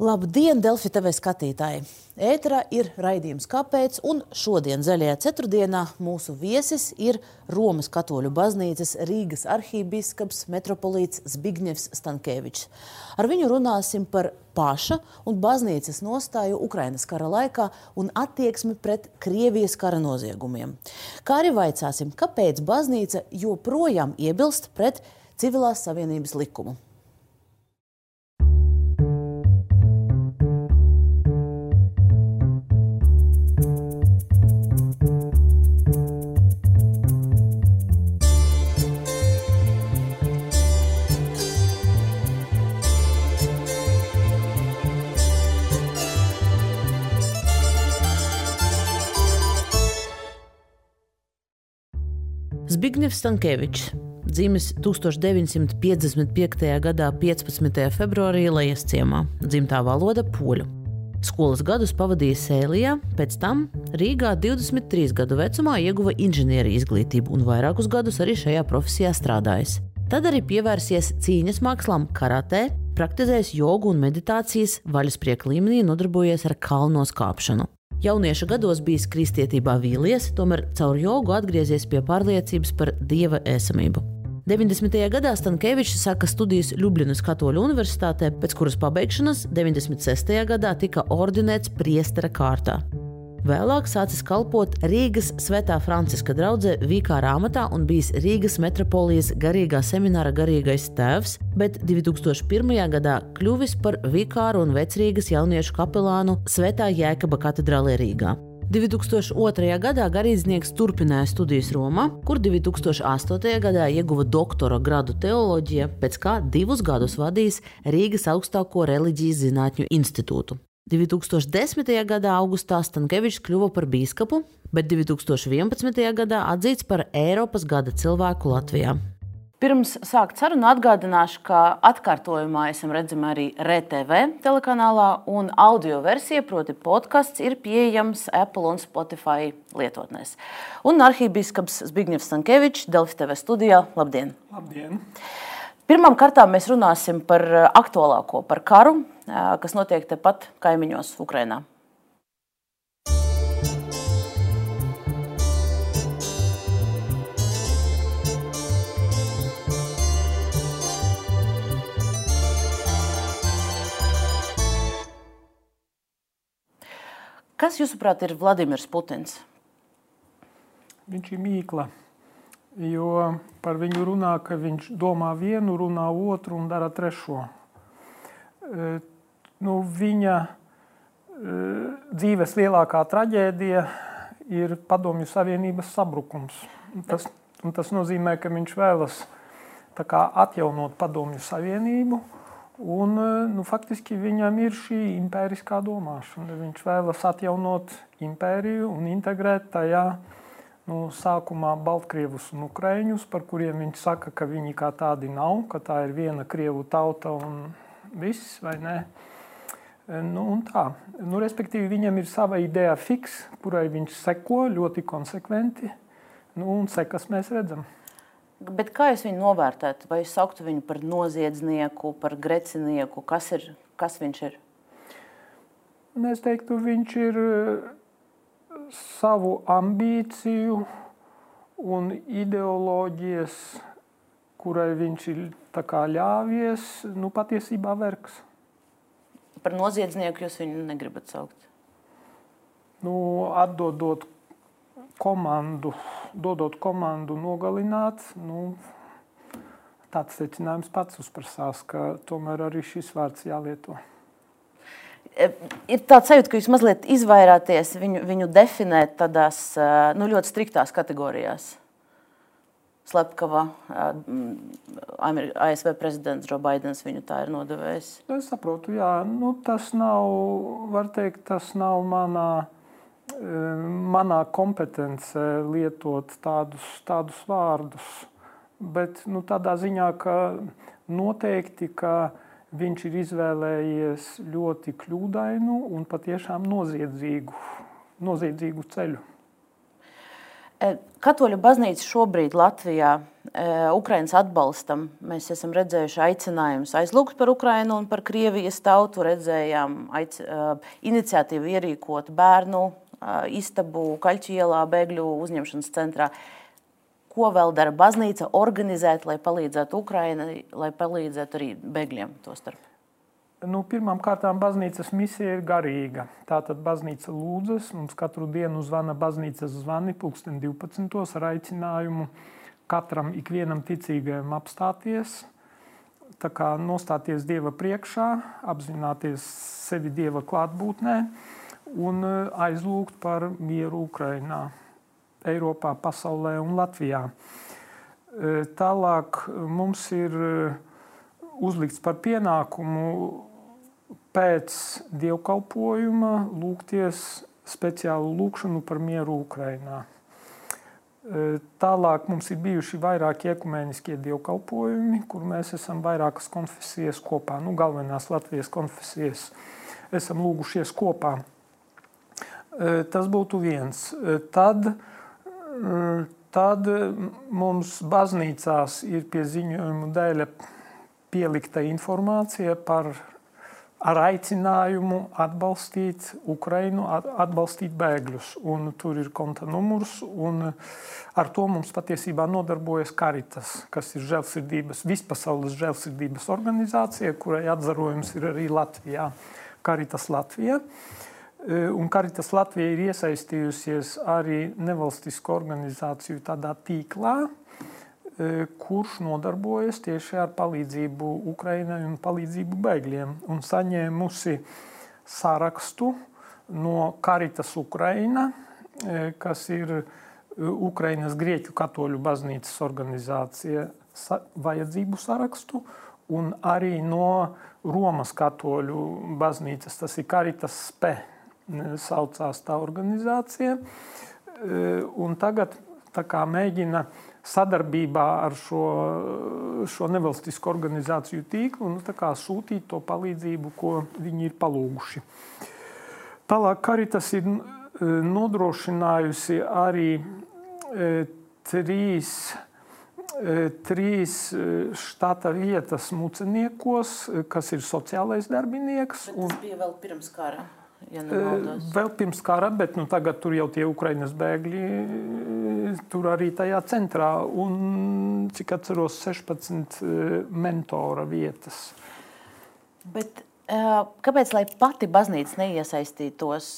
Labdien, Delfi TV skatītāji! Ēterā ir raidījums Kāpēc? Un šodien, zaļajā ceturtdienā, mūsu viesis ir Romas katoļu baznīcas Rīgas arhībīskaps metropolīts Zbigņevs Stankēvičs. Ar viņu runāsim par paša un baznīcas nostāju Ukrainas kara laikā un attieksmi pret Krievijas kara noziegumiem. Kā arī vaicāsim, kāpēc baznīca joprojām iebilst pret civilās savienības likumu. Zbigņevs Stankēvičs. Dzimis 1955. gadā 15. februārī Lejas ciemā, dzimtā valoda poļu. Skolas gadus pavadīja Sēlijā, pēc tam Rīgā 23 gadu vecumā ieguva inženierijas izglītību un vairākus gadus arī šajā profesijā strādājis. Tad arī pievērsies cīņas mākslām, karatē, praktizējis jogu un meditācijas, vaļasprieka līmenī nodarbojies ar kalnos kāpšanu. Jaunieša gados bijis kristietībā vīlies, tomēr caur jogu atgriezies pie pārliecības par dieva esamību. 90. gadā Stankēvičs sāka studijas Ljubljanas Katoļu universitātē, pēc kuras pabeigšanas 96. gadā tika ordinēts priestera kārtā. Vēlāk sācis kalpot Rīgas Svētā Franciska draudzē Vīkārā amatā un bijis Rīgas metropolijas garīgā semināra garīgais tēvs, bet 2001. gadā kļuvis par Vīkāru un Vecrīgas jauniešu kapelānu Svētā Jēkaba katedrālē Rīgā. 2002. gadā garīdznieks turpināja studijas Romā, kur 2008. gadā ieguva doktora gradu teoloģijā, pēc kā divus gadus vadījis Rīgas augstāko reliģijas zinātņu institūtu. 2010. gadā augustā Stankevičs kļuva par biskupu, bet 2011. gadā atzīts par Eiropas gada cilvēku Latvijā. Pirms sākt sarunu atgādināšu, ka atkārtojumā esam redzami arī RTV telekanālā, un audio versija, proti, podkāsts, ir pieejams Apple un Spotify lietotnēs. Un arhībiskaps Zbigņevs Stankevičs, Delfi TV studijā. Labdien! Labdien! Pirmām kārtām mēs runāsim par eh, aktuālāko, par karu, eh, kas notiek tepat kaimiņos Ukrajinā. Kas, jūsuprāt, ir Vladimirs Putins? Viņš ir mīkla. Jo par viņu runā, ka viņš domā vienu, runā otru un dara trešo. E, nu, viņa e, dzīves lielākā traģēdija ir Padomju Savienības sabrukums. Tas, tas nozīmē, ka viņš vēlas kā, atjaunot Padomju Savienību. Un, e, nu, faktiski viņam ir šī impēriskā domāšana. Viņš vēlas atjaunot impēriju un integrēt tajā nu, sākumā Baltkrievus un Ukraiņus, par kuriem viņš saka, ka viņi kā tādi nav, ka tā ir viena Krievu tauta un viss, vai ne? Nu, tā. Nu, respektīvi, viņam ir sava ideja fiks, kurai viņš seko ļoti konsekventi, nu, un sekas mēs redzam. Bet kā jūs viņu novērtētu? Vai jūs sauktu viņu par noziedznieku, par grecinieku? Kas, ir, kas viņš ir? Es teiktu, viņš ir savu ambīciju un ideoloģijas, kurai viņš ir ļāvies, nu, patiesībā vergs. Par noziedznieku jūs viņu negribat saukt? Nu, atdodot komandu, dodot komandu nogalināt, nu, tāds secinājums pats uzprasās, ka tomēr arī šis vārds jālieto ir tāds sajūta, ka jūs mazliet izvairāties viņu, viņu definēt tādās nu, ļoti striktās kategorijās. Slepkava, ASV prezidents Joe Bidenis viņu tā ir nodevējis. Es saprotu, jā, nu, tas nav, var teikt, tas nav manā, manā kompetence lietot tādus, tādus vārdus. Bet nu, tādā ziņā, ka noteikti, ka viņš ir izvēlējies ļoti kļūdainu un patiešām noziedzīgu, noziedzīgu ceļu. Katoļu baznīca šobrīd Latvijā Ukraiņas atbalstam. Mēs esam redzējuši aicinājumus aizlūgt par Ukrajinu un par Krievijas tautu. Redzējām aic, iniciatīvu ierīkot bērnu istabu Kaļķu ielā, bēgļu uzņemšanas centrā. Ko vēl dara baznīca organizēt, lai palīdzētu Ukrainai, lai palīdzētu arī bēgļiem to starp? Nu, Pirmkārt, baznīcas misija ir garīga. Tātad baznīca lūdzas, mums katru dienu zvana baznīcas zvani, pulksten 12. ar aicinājumu katram ikvienam ticīgajam apstāties, nostāties Dieva priekšā, apzināties sevi Dieva klātbūtnē un e, aizlūgt par mieru Ukrainā, Eiropā, pasaulē un Latvijā. E, tālāk mums ir e, uzlikts par pienākumu pēc dievkalpojuma lūgties speciālu lūgšanu par mieru Ukrainā. E, tālāk mums ir bijuši vairāki ekumēniskie dievkalpojumi, kur mēs esam vairākas konfesijas kopā, nu, galvenās Latvijas konfesijas esam lūgušies kopā. E, tas būtu viens. E, tad, tad mums baznīcās ir pie ziņojumu dēļ pielikta informācija par ar aicinājumu atbalstīt Ukrainu, atbalstīt bēgļus. Un tur ir konta numurs, un ar to mums patiesībā nodarbojas Karitas, kas ir žēlsirdības, vispasaules žēlsirdības organizācija, kurai atzarojums ir arī Latvijā, Karitas Latvija. Un Karitas Latvija ir iesaistījusies arī nevalstisko organizāciju tādā tīklā, E, kurš nodarbojas tieši ar palīdzību Ukraiņai un palīdzību bēgļiem. Un saņēmusi sarakstu no Karitas Ukraina, e, kas ir e, Ukraiņas Grieķu katoļu baznīcas organizācija, vajadzību sarakstu, un arī no Romas katoļu baznīcas, tas ir Karitas Spe, saucās tā organizācija. Un tagad tā kā mēģina sadarbībā ar šo, šo nevalstisko organizāciju tīklu nu, sūtīt to palīdzību, ko viņi ir palūguši. Tālāk Karitas ir e, nodrošinājusi arī e, trīs, trīs štata vietas muceniekos, kas ir sociālais darbinieks. Bet tas bija vēl pirms kara. Ja Vēl pirms kara, bet nu, tagad tur jau tie Ukraiņas bēgļi, tur arī tajā centrā. Un, cik atceros, 16 mentora vietas. Bet, kāpēc pati baznīca neiesaistītos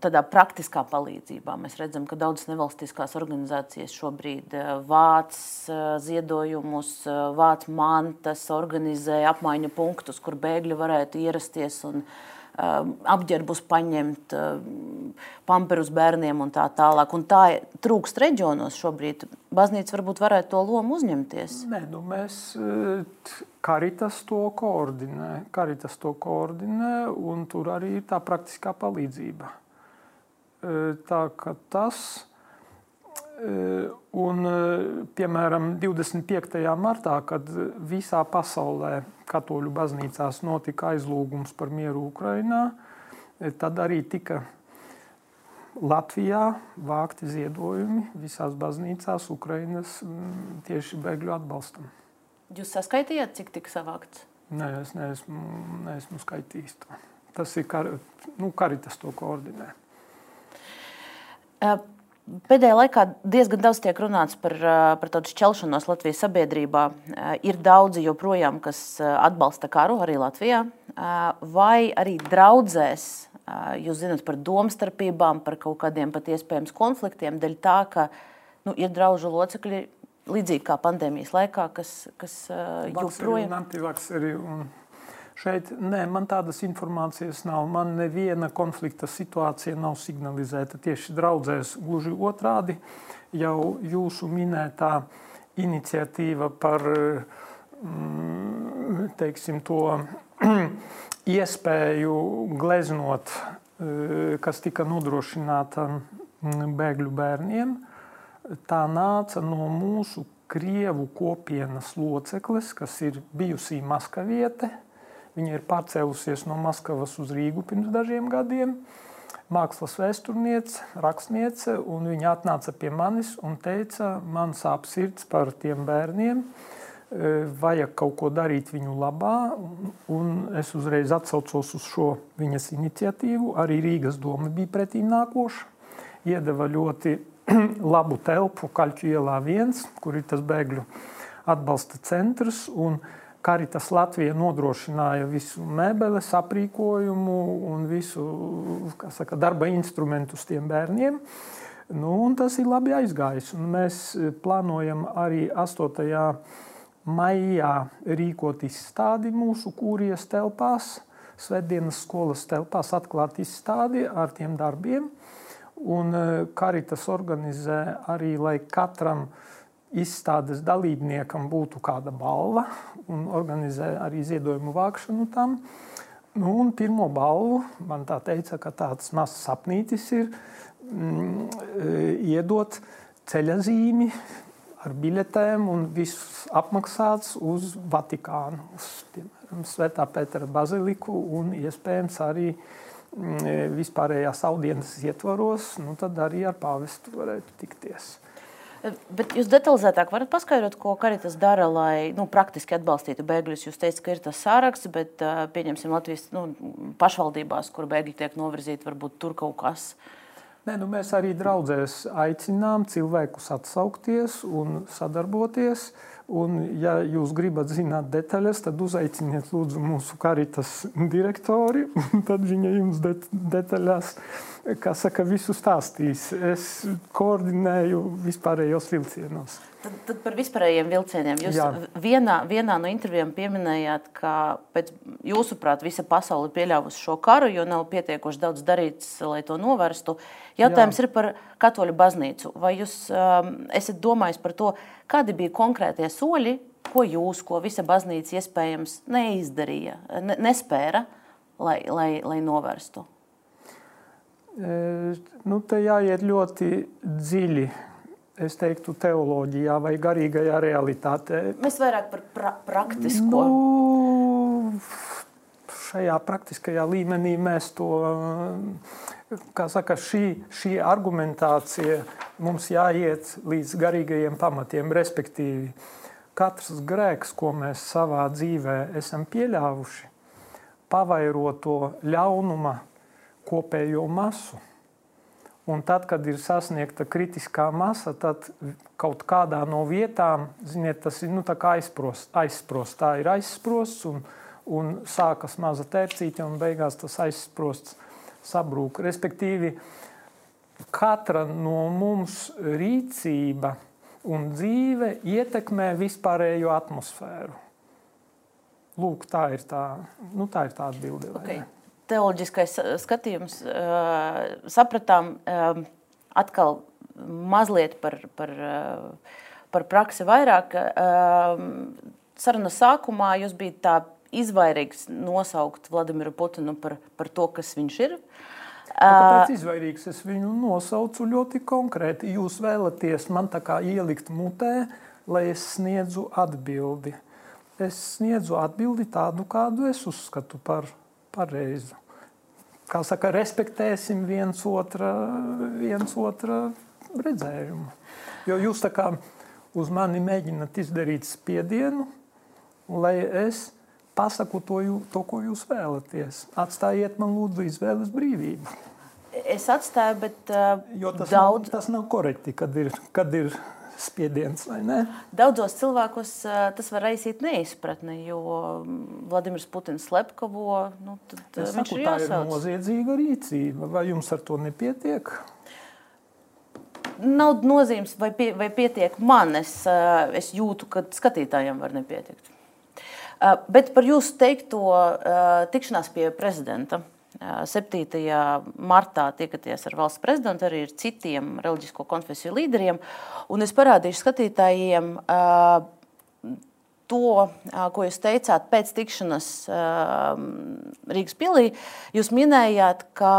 tādā praktiskā palīdzībā? Mēs redzam, ka daudzas nevalstiskās organizācijas šobrīd vāc ziedojumus, vāc mantas, organizē apmaiņu punktus, kur bēgļi varētu ierasties un ierasties apģērbus paņemt, um, pamperus bērniem un tā tālāk. Un tā trūkst reģionos šobrīd. Baznīca varbūt varētu to lomu uzņemties. Nē, nu mēs Karitas to koordinē. Karitas to koordinē un tur arī ir tā praktiskā palīdzība. Tā ka tas Un, piemēram, 25. martā, kad visā pasaulē katoļu baznīcās notika aizlūgums par mieru Ukrajinā, tad arī tika Latvijā vākti ziedojumi visās baznīcās Ukrainas tieši bēgļu atbalstam. Jūs saskaitījāt, cik tika savākts? Nē, es neesmu, neesmu skaitījis to. Tas ir kar, nu, Karitas to koordinē. Uh, Pēdējā laikā diezgan daudz tiek runāts par, par tādu šķelšanos Latvijas sabiedrībā. Ir daudzi joprojām, kas atbalsta karu arī Latvijā, vai arī draudzēs. Jūs zināt par domstarpībām, par kaut kādiem pat iespējams konfliktiem, dēļ tā, ka nu, ir draugu locekļi, līdzīgi kā pandēmijas laikā, kas, kas joprojām ir antivakseri. Un Šeit nē, man tādas informācijas nav. Man neviena konflikta situācija nav signalizēta tieši draudzēs. Gluži otrādi, jau jūsu minētā iniciatīva par mm, teiksim, to iespēju gleznot, eh, kas tika nodrošināta mm, bēgļu bērniem, tā nāca no mūsu Krievu kopienas locekles, kas ir bijusī Maskaviete Viņa ir pārcēlusies no Maskavas uz Rīgu pirms dažiem gadiem. mākslas vēsturniece, rakstniece, un viņa atnāca pie manis un teica, man sāp sirds par tiem bērniem, e, vajag kaut ko darīt viņu labā, un es uzreiz atsaucos uz šo viņas iniciatīvu. Arī Rīgas doma bija pretīm nākoša, iedeva ļoti labu telpu Kaļķu ielā viens, kur ir tas bēgļu atbalsta centrs, un Karitas Latvija nodrošināja visu mēbeles, aprīkojumu un visu saka, darba instrumentus tiem bērniem. Nu, tas ir labi aizgājis. Un mēs plānojam arī 8. maijā rīkot izstādi mūsu kūrijas telpās, Svētdienas skolas telpās, atklāt izstādi ar tiem darbiem. Un Karitas organizē arī, lai katram uh, izstādes dalībniekam būtu kāda balva un organizē arī ziedojumu vākšanu tam. Nu, un pirmo balvu man tā teica, ka tāds mazs sapnītis ir mm, e, iedot ceļazīmi ar biļetēm un viss apmaksāts uz Vatikānu, uz piemēram, Svētā Pētera baziliku un iespējams arī mm, e, vispārējās audienas ietvaros, nu tad arī ar pāvestu varētu tikties. Bet jūs detalizētāk varat paskaidrot, ko Karitas dara, lai nu, praktiski atbalstītu bēgļus. Jūs teicat, ka ir tas sāraksts, bet pieņemsim Latvijas nu, pašvaldībās, kur bēgļi tiek novirzīti, varbūt tur kaut kas. Nē, nu mēs arī draudzēs aicinām cilvēkus atsaukties un sadarboties. Uh, Un, ja jūs gribat zināt detaļas, tad uzaiciniet lūdzu mūsu karitas direktori, un tad viņa jums det detaļās, kā saka, visu stāstīs. Es koordinēju vispārējos vilcienos. Tad, tad par vispārējiem vilcieniem. Jūs Jā. vienā, vienā no intervijām pieminējāt, ka pēc jūsuprāt visa pasaule ir pieļāvusi šo karu, jo nav pietiekoši daudz darīts, lai to novērstu. Jautājums Jā. ir par katoļu baznīcu. Vai jūs um, esat domājis par to, kādi bija konkrētie soļi, ko jūs, ko visa baznīca iespējams neizdarīja, ne, nespēra, lai, lai, lai novērstu? E, nu, te jāiet ļoti dziļi es teiktu, teoloģijā vai garīgajā realitātē. Mēs vairāk par pra praktisko. Nu, šajā praktiskajā līmenī mēs to, kā saka, šī, šī argumentācija mums jāiet līdz garīgajiem pamatiem, respektīvi katrs grēks, ko mēs savā dzīvē esam pieļāvuši, pavairo to ļaunuma kopējo masu – Un tad, kad ir sasniegta kritiskā masa, tad kaut kādā no vietām, ziniet, tas ir nu, aizsprosts, aizsprosts. Tā ir aizsprosts un, un sākas maza tērcīte, un beigās tas aizsprosts sabrūk. Respektīvi, katra no mums rīcība un dzīve ietekmē vispārējo atmosfēru. Lūk, tā ir tā, nu, tā, ir tā atbilde. Okay teoloģiskais skatījums, sapratām atkal mazliet par, par, par praksi vairāk. Sarunas sākumā jūs bijat tā izvairīgs nosaukt Vladimiru Putinu par, par to, kas viņš ir. Tāpēc izvairīgs es viņu nosaucu ļoti konkrēti. Jūs vēlaties man tā kā ielikt mutē, lai es sniedzu atbildi. Es sniedzu atbildi tādu, kādu es uzskatu par pareizu. Kā saka, respektēsim viens otra, viens otra redzējumu. Jo jūs tā kā uz mani mēģināt izdarīt spiedienu, lai es pasaku to, jū, to, ko jūs vēlaties. Atstājiet man lūdzu izvēles brīvību. Es atstāju, bet uh, tas daudz... nav, tas nav korekti, kad ir, kad ir spiediens. Daudzos cilvēkos tas var raisīt neizpratni, jo Vladimirs Putins slepkavo. Nu, tad, saku, ir tā ir noziedzīga rīcība. Vai jums ar to nepietiek? Nav nozīmes, vai, pie, vai pietiek man. Es, es jūtu, ka skatītājiem var nepietikt. Bet par jūsu teikto tikšanās pie prezidenta. 7. martā tiekaties ar valsts prezidentu, arī ar citiem reliģisko konfesiju līderiem. Un es parādīšu skatītājiem to, ko jūs teicāt pēc tikšanās Rīgas pilī. Jūs minējāt, ka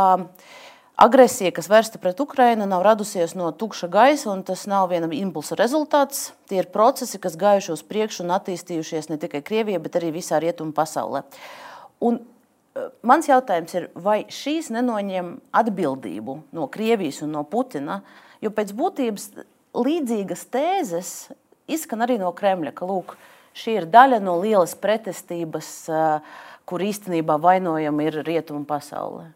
agresija, kas vērsta pret Ukrajinu, nav radusies no tukša gaisa, un tas nav viena impulsa rezultāts. Tie ir procesi, kas gājuši uz priekšu un attīstījušies ne tikai Krievijā, bet arī visā rietumu pasaulē. Un mans jautājums ir, vai šīs nenoņem atbildību no Krievijas un no Putina? Jo pēc būtības līdzīgas tēzes izskan arī no Kremļa, ka lūk, šī ir daļa no lielas pretestības, kur īstenībā vainojama ir rietumu pasaulē.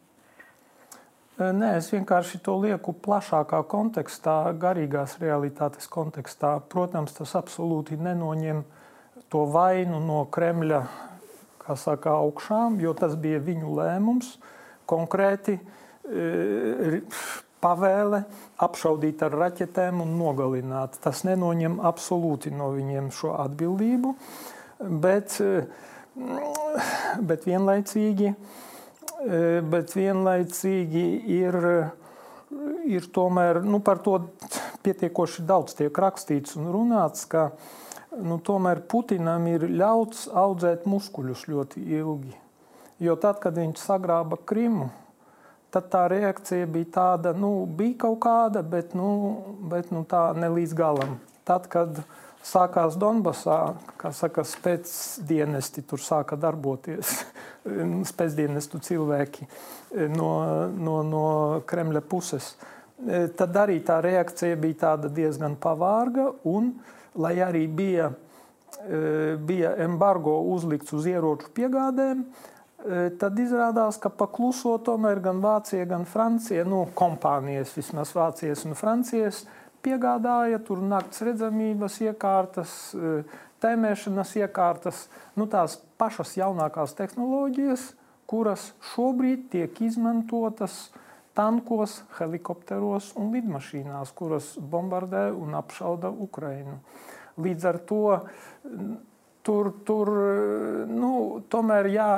Nē, es vienkārši to lieku plašākā kontekstā, garīgās realitātes kontekstā. Protams, tas absolūti nenoņem to vainu no Kremļa saka, augšām, jo tas bija viņu lēmums konkrēti e, pavēle apšaudīt ar raķetēm un nogalināt. Tas nenoņem absolūti no viņiem šo atbildību, bet, e, bet vienlaicīgi, e, bet vienlaicīgi ir, ir tomēr nu, par to pietiekoši daudz tiek rakstīts un runāts, ka nu, tomēr Putinam ir ļauts audzēt muskuļus ļoti ilgi. Jo tad, kad viņš sagrāba Krimu, tad tā reakcija bija tāda, nu, bija kaut kāda, bet, nu, bet nu, tā ne līdz galam. Tad, kad sākās Donbassā, kā saka, spēcdienesti tur sāka darboties, spēcdienestu cilvēki no, no, no Kremļa puses, tad arī tā reakcija bija diezgan pavārga un uh, lai arī bija, e, bija embargo uzlikts uz ieroču piegādēm, e, tad izrādās, ka pakluso tomēr gan Vācija, gan Francija, nu, kompānijas, vismaz Vācijas un Francijas, piegādāja tur naktas redzamības iekārtas, e, tēmēšanas iekārtas, nu, tās pašas jaunākās tehnoloģijas, kuras šobrīd tiek izmantotas tankos, helikopteros un lidmašīnās, kuras bombardē un apšauda Ukrainu. Līdz ar to tur, tur nu, tomēr jā,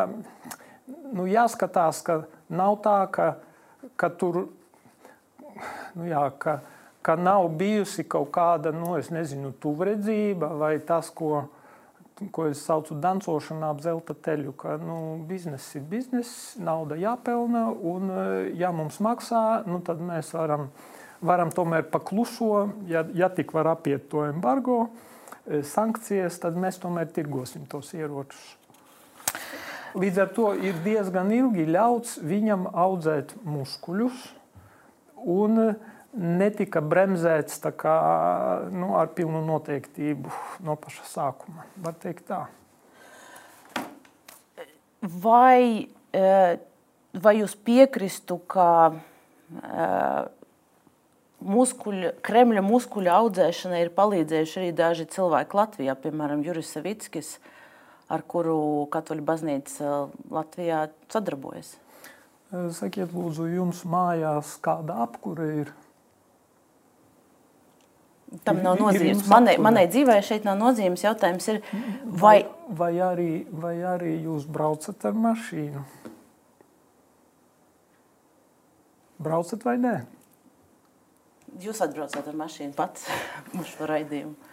nu, jāskatās, ka nav tā, ka, ka tur nu, jā, ka, ka nav bijusi kaut kāda nu, nezinu, tuvredzība vai tas, ko, ko es saucu par dancošanu ap zelta teļu. Ka nu, bizness ir bizness, nauda jāpelnā, un ja mums maksā, nu, tad mēs varam, varam tomēr pakluso, ja, ja tik var apiet to embargo. E, sankcijas, tad mēs tomēr tirgosim tos ieročus. Līdz ar to ir diezgan ilgi ļauts viņam audzēt muskuļus, un netika bremzēts kā, nu, ar pilnu noteiktību no paša sākuma. Var teikt tā. Vai, e, vai jūs piekristu, ka e, muskuļu, Kremļa muskuļu audzēšanai ir palīdzējuši arī daži cilvēki Latvijā, piemēram, Juris Savickis, ar kuru Katoļu baznīca Latvijā sadarbojas. Sakiet, lūdzu, jums mājās kāda apkure ir? Tam nav nozīmes. Manai, manai dzīvē šeit nav nozīmes. Jautājums ir, vai... Vai, vai, arī, vai arī jūs braucat ar mašīnu? Braucat vai nē? Jūs atbraucat ar mašīnu pats uz šo raidījumu.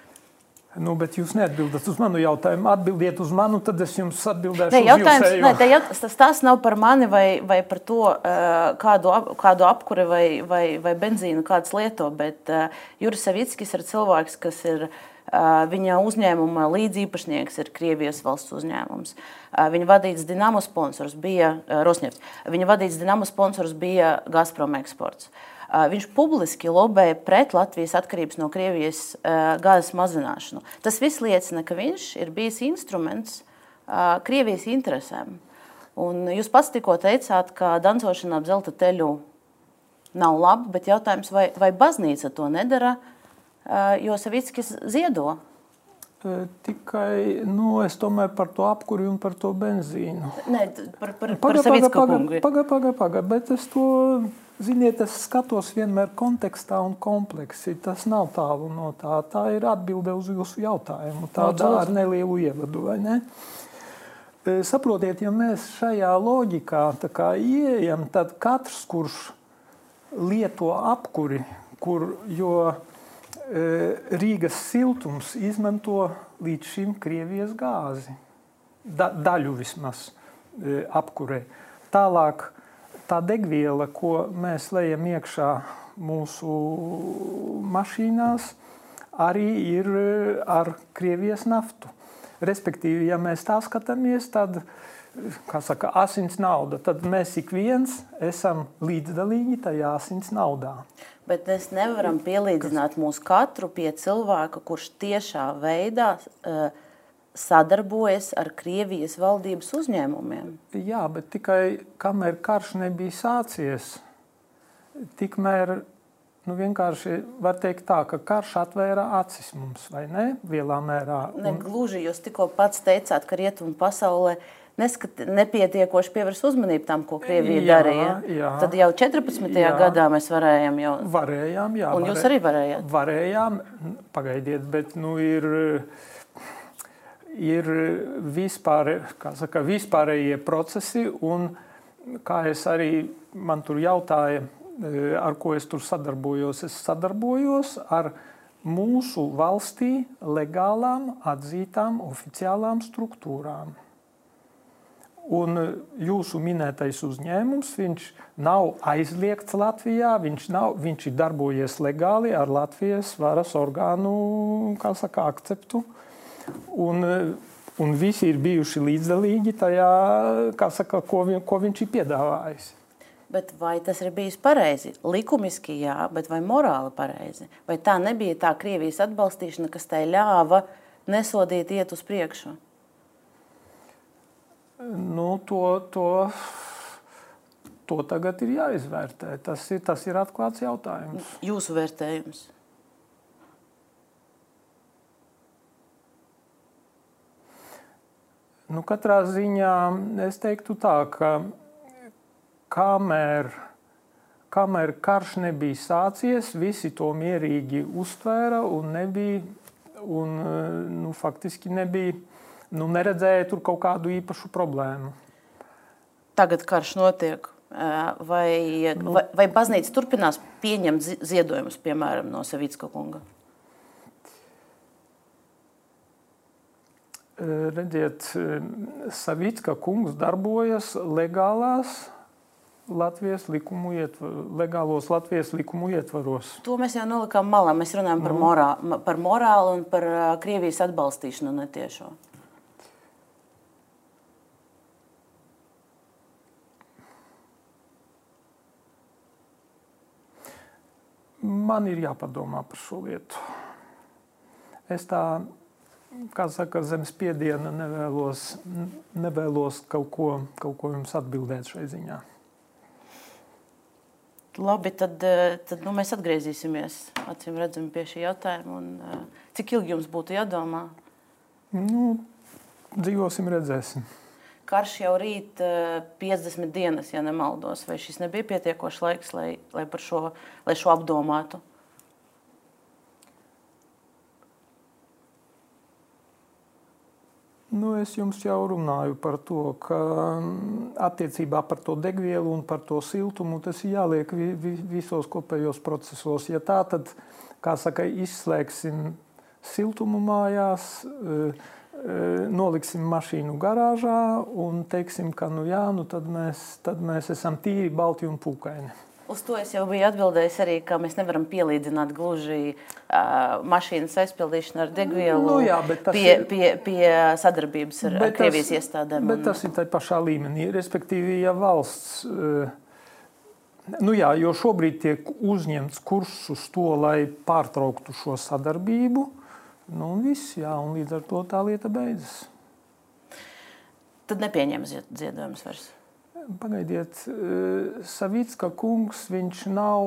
Nu, bet jūs neatbildat uz manu jautājumu. Atbildiet uz manu, tad es jums atbildēšu. Ne, jautājums, ne, tas, tas nav par mani vai, vai par to, kādu, kādu apkuri vai, vai, vai benzīnu kāds lieto, bet uh, Juris Savickis ir cilvēks, kas ir uh, viņa uzņēmuma līdzīpašnieks, ir Krievijas valsts uzņēmums. Uh, viņa vadīts Dinamo sponsors bija Rosnefts. Viņa vadīts Dinamo sponsors bija Gazprom eksports. Uh, Viņš publiski lobēja pret Latvijas atkarības no Krievijas gāzes mazināšanu. Tas viss liecina, ka viņš ir bijis instruments Krievijas interesēm. Un jūs pats tikko teicāt, ka dancošana ap zelta teļu nav laba, bet jautājums, vai, vai baznīca to nedara, jo Savickis ziedo Tikai nu, es domāju par to apkuri un par to benzīnu. Nē, par, par, par Savicku kungu. Pagaid, pagaid, pagaid, bet es to Ziniet, es skatos vienmēr kontekstā un kompleksi. Tas nav tālu no tā. Tā ir atbilde uz jūsu jautājumu. Tāda ar nelielu ievadu, vai ne? E, saprotiet, ja mēs šajā loģikā ieejam, tad katrs, kurš lieto apkuri, kur, jo e, Rīgas siltums izmanto līdz šim Krievijas gāzi, da, daļu vismaz e, apkurē. Tālāk tā degviela, ko mēs lejam iekšā mūsu mašīnās, arī ir eh, ar Krievijas naftu. Respektīvi, ja mēs tā skatāmies, tad saka, asins nauda, tad mēs ik viens esam līdzdalīgi tajā asins naudā. Bet mēs nevaram pielīdzināt mūsu katru pie cilvēka, kurš tiešā veidā uh, sadarbojas ar Krievijas valdības uzņēmumiem. Jā, bet tikai kamēr karš nebija sācies, tikmēr nu, vienkārši var teikt tā, ka karš atvēra acis mums, vai ne? Lielā mērā. Un... Ne gluži jūs tikko pats teicāt, ka rietumu pasaulē neskat, nepietiekoši pievērs uzmanību tam, ko Krievija jā, darīja. Jā. Tad jau 14. Jā. gadā mēs varējām jau. Varējām, jā. Un jūs arī varējāt? Varējām, pagaidiet, bet nu ir, ir vispār, saka, vispārējie procesi un kā es arī man tur jautāju, ar ko es tur sadarbojos, es sadarbojos ar mūsu valstī legālām, atzītām, oficiālām struktūrām. Un jūsu minētais uzņēmums, viņš nav aizliegts Latvijā, viņš, nav, viņš ir darbojies legāli ar Latvijas varas orgānu saka, akceptu. Un, un visi ir bijuši līdzdalīgi tajā, saka, ko, vi, ko viņš ir piedāvājis. Bet vai tas ir bijis pareizi? Likumiski jā, bet vai morāli pareizi? Vai tā nebija tā Krievijas atbalstīšana, kas tai ļāva nesodīt iet uz priekšu? Nu, to, to, to tagad ir jāizvērtē. Tas ir, tas ir atklāts jautājums. Jūsu vērtējums? Nu, katrā ziņā es teiktu tā, ka kamēr, kamēr karš nebija sācies, visi to mierīgi uztvēra un nebija, un, nu, faktiski nebija nu, neredzēja tur kaut kādu īpašu problēmu. Tagad karš notiek. Vai, nu, vai, vai baznīca turpinās pieņemt ziedojumus, piemēram, no Savicka kunga? Redziet, Savicka kungs darbojas legālās Latvijas likumu ietvaros, legālos Latvijas likumu ietvaros. To mēs jau nolikām malā. Mēs runājam par, morā, par morālu un par Krievijas atbalstīšanu netiešo. man ir jāpadomā par šo lietu. Es tā, kā saka, zem spiediena nevēlos, nevēlos kaut, ko, kaut ko jums atbildēt šai ziņā. Labi, tad, tad nu, mēs atgriezīsimies acīm redzami pie šī jautājuma. Un, cik ilgi jums būtu jādomā? Nu, dzīvosim, redzēsim karš jau rīt 50 eh, dienas, ja nemaldos. Vai šis nebija pietiekošs laiks, lai, lai, šo, lai šo apdomātu? Nu, es jums jau runāju par to, ka mm, attiecībā par to degvielu un par to siltumu tas ir jāliek vi, vi, visos kopējos procesos. Ja tā, tad, kā saka, izslēgsim siltumu mājās, uh, noliksim mašīnu garāžā un teiksim, ka nu jā, nu tad, mēs, tad mēs esam tīri, balti un pūkaini. Uz to es jau biju atbildējis arī, ka mēs nevaram pielīdzināt gluži uh, mašīnas aizpildīšanu ar degvielu nu, jā, pie, ir, pie, pie sadarbības ar, ar Krievijas tas, iestādēm. Bet un... tas ir tajā pašā līmenī. Respektīvi, ja valsts, uh, nu jā, jo šobrīd tiek uzņemts kurs uz to, lai pārtrauktu šo sadarbību, Nu, un viss, jā, un līdz ar to tā lieta beidzas. Tad nepieņem ziedojumus vairs. Pagaidiet, eh, Savicka kungs, viņš nav,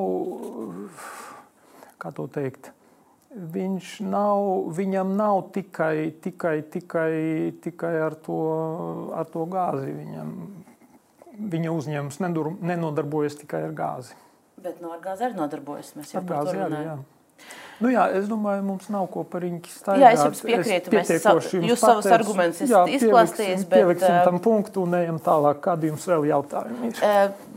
kā to teikt, viņš nav, viņam nav tikai, tikai, tikai, tikai ar, to, ar to gāzi. Viņam, viņa uzņēmums nenodarbojas tikai ar gāzi. Bet no ar gāzi arī nodarbojas. Mēs jau par gāzi arī, jā. Nu jā, es domāju, mums nav ko par viņu stāstīt. Jā, es jums piekrītu. Mēs jums jūs savus argumentus esat izklāstījis. Bet... Pieliksim tam punktu un ejam tālāk. Kādi jums vēl jautājumi ir?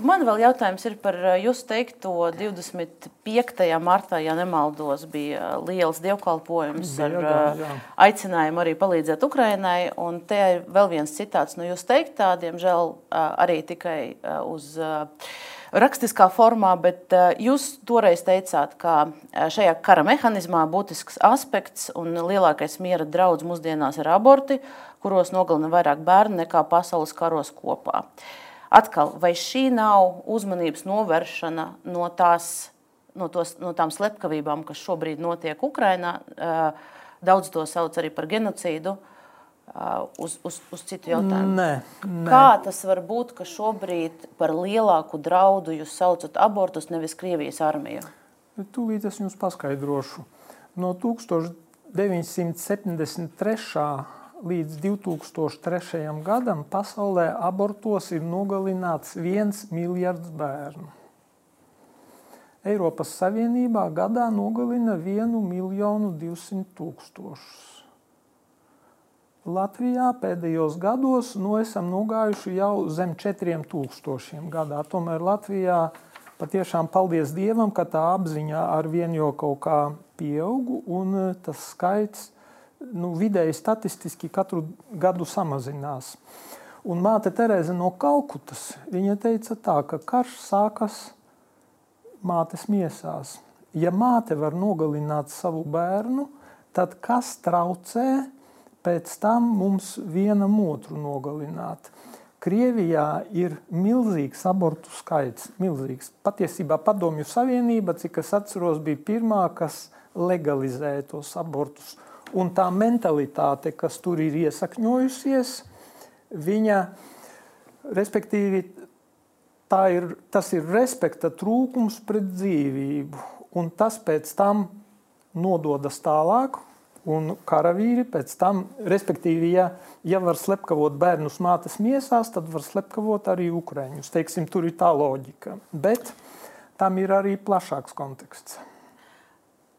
Man vēl jautājums ir par jūsu teikto 25. martā, ja nemaldos, bija liels dievkalpojums ar jā. aicinājumu arī palīdzēt Ukrainai. Un te ir vēl viens citāts no jūsu teiktā, diemžēl arī tikai uz rakstiskā formā, bet jūs toreiz teicāt, ka šajā kara mehānismā būtisks aspekts un lielākais miera draudz mūsdienās ir aborti, kuros nogalina vairāk bērnu nekā pasaules karos kopā. Atkal, vai šī nav uzmanības novēršana no, tās, no, tos, no tām slepkavībām, kas šobrīd notiek Ukrainā? Daudz to sauc arī par genocīdu. Uh, uz, uz, uz citu jautājumu. Nē, nē. Kā tas var būt, ka šobrīd par lielāku draudu jūs saucat abortus, nevis Krievijas armiju? Tūlīt es jums paskaidrošu. No 1973. līdz 2003. gadam pasaulē abortos ir nogalināts viens miljards bērnu. Eiropas Savienībā gadā nogalina 1 miljonu 200 tūkstošus. Latvijā pēdējos gados nu, esam nogājuši jau zem 4000 gadā. Tomēr Latvijā patiešām paldies Dievam, ka tā apziņa ar vienu jau kaut kā pieaugu un e, tas skaits nu, vidēji statistiski katru gadu samazinās. Un māte Terēza no Kalkutas, viņa teica tā, ka karš sākas mātes miesās. Ja māte var nogalināt savu bērnu, tad kas traucē pēc tam mums vienam otru nogalināt. Krievijā ir milzīgs abortu skaits. Milzīgs. Patiesībā Padomju Savienība, cik es atceros, bija pirmā, kas legalizēja tos abortus. Un tā mentalitāte, kas tur ir iesakņojusies, viņa, respektīvi, ir, tas ir respekta trūkums pret dzīvību. Un tas pēc tam nododas tālāk, Un karavīri pēc tam, respektīvi, ja, ja var slepkavot bērnus mātes miesās, tad var slepkavot arī ukrāņus. Teiksim, tur ir tā loģika. Bet tam ir arī plašāks konteksts.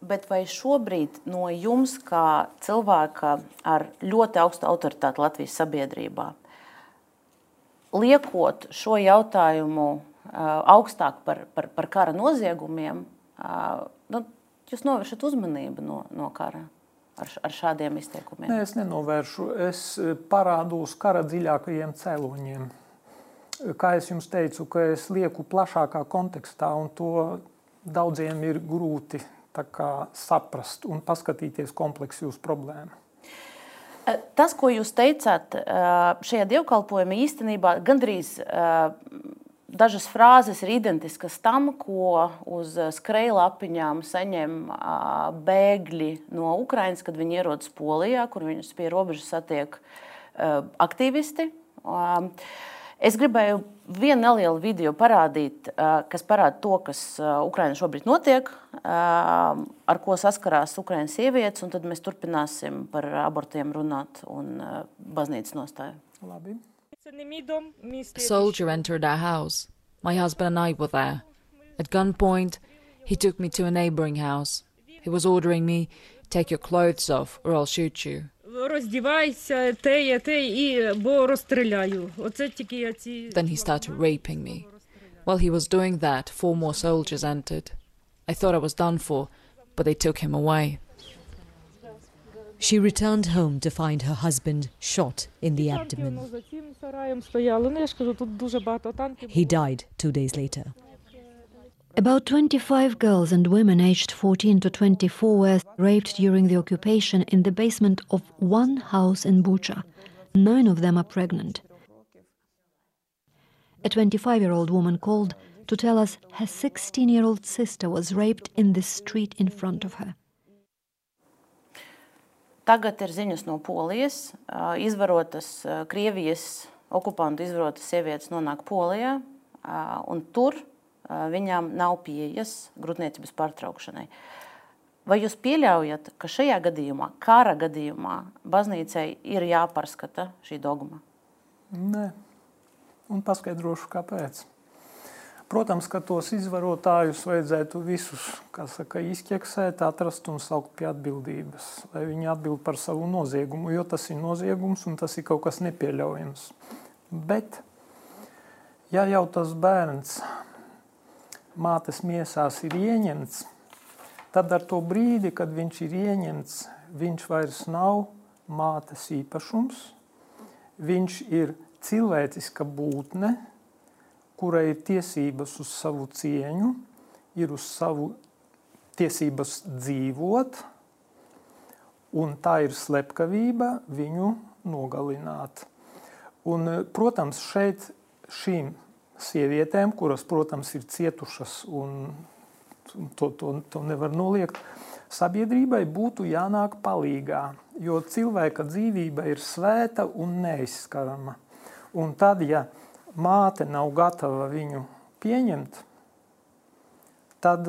Bet vai šobrīd no jums, kā cilvēka ar ļoti augstu autoritāti Latvijas sabiedrībā, liekot šo jautājumu augstāk par, par, par kara noziegumiem, nu, jūs novēršat uzmanību no, no kara? Ar, ar šādiem izteikumiem? Nē, es nenovēršu. Es eh, parādu uz kara dziļākajiem cēloņiem. Kā jau teicu, ka es lieku plašākā kontekstā, un to daudziem ir grūti kā, saprast un paskatīties kompleksi uz problēmu. Eh, tas, ko jūs teicāt, eh, šajā dievkalpojumā īstenībā gandrīz Dažas frāzes ir identiskas tam, ko uz skrejlapiņām saņem bēgļi no Ukrainas, kad viņi ierodas Polijā, kur viņus pie robežas satiek aktīvisti. Es gribēju vienu nelielu video parādīt, kas parāda to, kas Ukraiņā šobrīd notiek, ar ko saskarās Ukraiņas sievietes, un tad mēs turpināsim par abortiem runāt un baznīcas nostāju. Labi. A soldier entered our house. My husband and I were there. At gunpoint, he took me to a neighboring house. He was ordering me, Take your clothes off, or I'll shoot you. Then he started raping me. While he was doing that, four more soldiers entered. I thought I was done for, but they took him away. She returned home to find her husband shot in the abdomen. He died two days later. About 25 girls and women aged 14 to 24 were raped during the occupation in the basement of one house in Bucha. Nine of them are pregnant. A 25 year old woman called to tell us her 16 year old sister was raped in the street in front of her. Tagad ir ziņas no Polijas. Izvarotas Krievijas okupantu izvarotas sievietes nonāk Polijā, un tur viņām nav pieejas grūtniecības pārtraukšanai. Vai jūs pieļaujat, ka šajā gadījumā, kara gadījumā, baznīcai ir jāpārskata šī dogma? Nē, un paskaidrošu, kāpēc. Protams, ka tos izvarotājus vajadzētu visus saka, izķeksēt, atrast un saukt pie atbildības, lai viņi atbild par savu noziegumu, jo tas ir noziegums un tas ir kaut kas nepieļaujams. Bet, ja jau tas bērns mātes miesās ir ieņemts, tad ar to brīdi, kad viņš ir ieņemts, viņš vairs nav mātes īpašums, viņš ir cilvēciska būtne, kurai ir tiesības uz savu cieņu, ir uz savu tiesības dzīvot, un tā ir slepkavība viņu nogalināt. Un, protams, šeit šīm sievietēm, kuras, protams, ir cietušas un to, to, to nevar noliegt, sabiedrībai būtu jānāk palīgā, jo cilvēka dzīvība ir svēta un neizskarama. Un tad, ja māte nav gatava viņu pieņemt, tad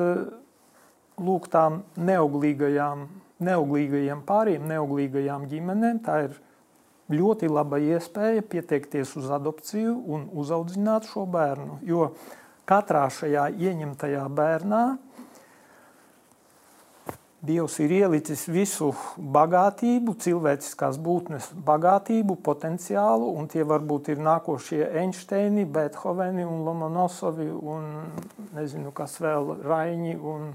lūk tām neauglīgajām, neauglīgajiem pāriem, neauglīgajām ģimenēm, tā ir ļoti laba iespēja pieteikties uz adopciju un uzaudzināt šo bērnu. Jo katrā šajā ieņemtajā bērnā Dievs ir ielicis visu bagātību, cilvēciskās būtnes bagātību, potenciālu, un tie varbūt ir nākošie Einsteini, Beethoveni un Lomonosovi un nezinu, kas vēl Raiņi un,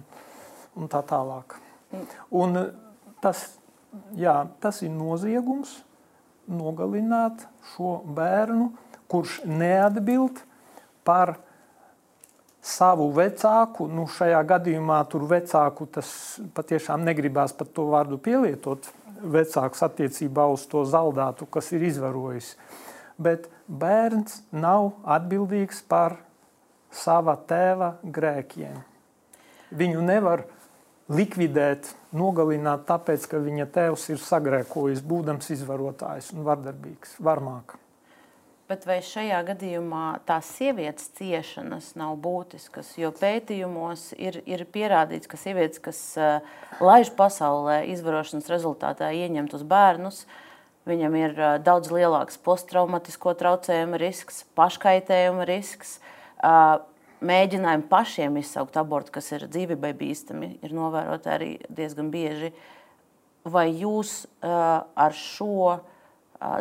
un tā tālāk. Un tas, jā, tas ir noziegums nogalināt šo bērnu, kurš neatbild par savu vecāku, nu šajā gadījumā tur vecāku tas patiešām negribās pat to vārdu pielietot, vecāks attiecībā uz to zaldātu, kas ir izvarojis. Bet bērns nav atbildīgs par sava tēva grēkiem. Viņu nevar likvidēt, nogalināt, tāpēc, ka viņa tēvs ir sagrēkojis, būdams izvarotājs un vardarbīgs, varmāk. Bet vai šajā gadījumā tās sievietes ciešanas nav būtiskas? Jo pētījumos ir, ir pierādīts, ka sievietes, kas uh, laiž pasaulē izvarošanas rezultātā ieņemtus bērnus, viņam ir uh, daudz lielāks posttraumatisko traucējumu risks, paškaitējuma risks. Uh, mēģinājumi pašiem izsaukt abortu, kas ir dzīvībai bīstami, ir novēroti arī diezgan bieži. Vai jūs ar šo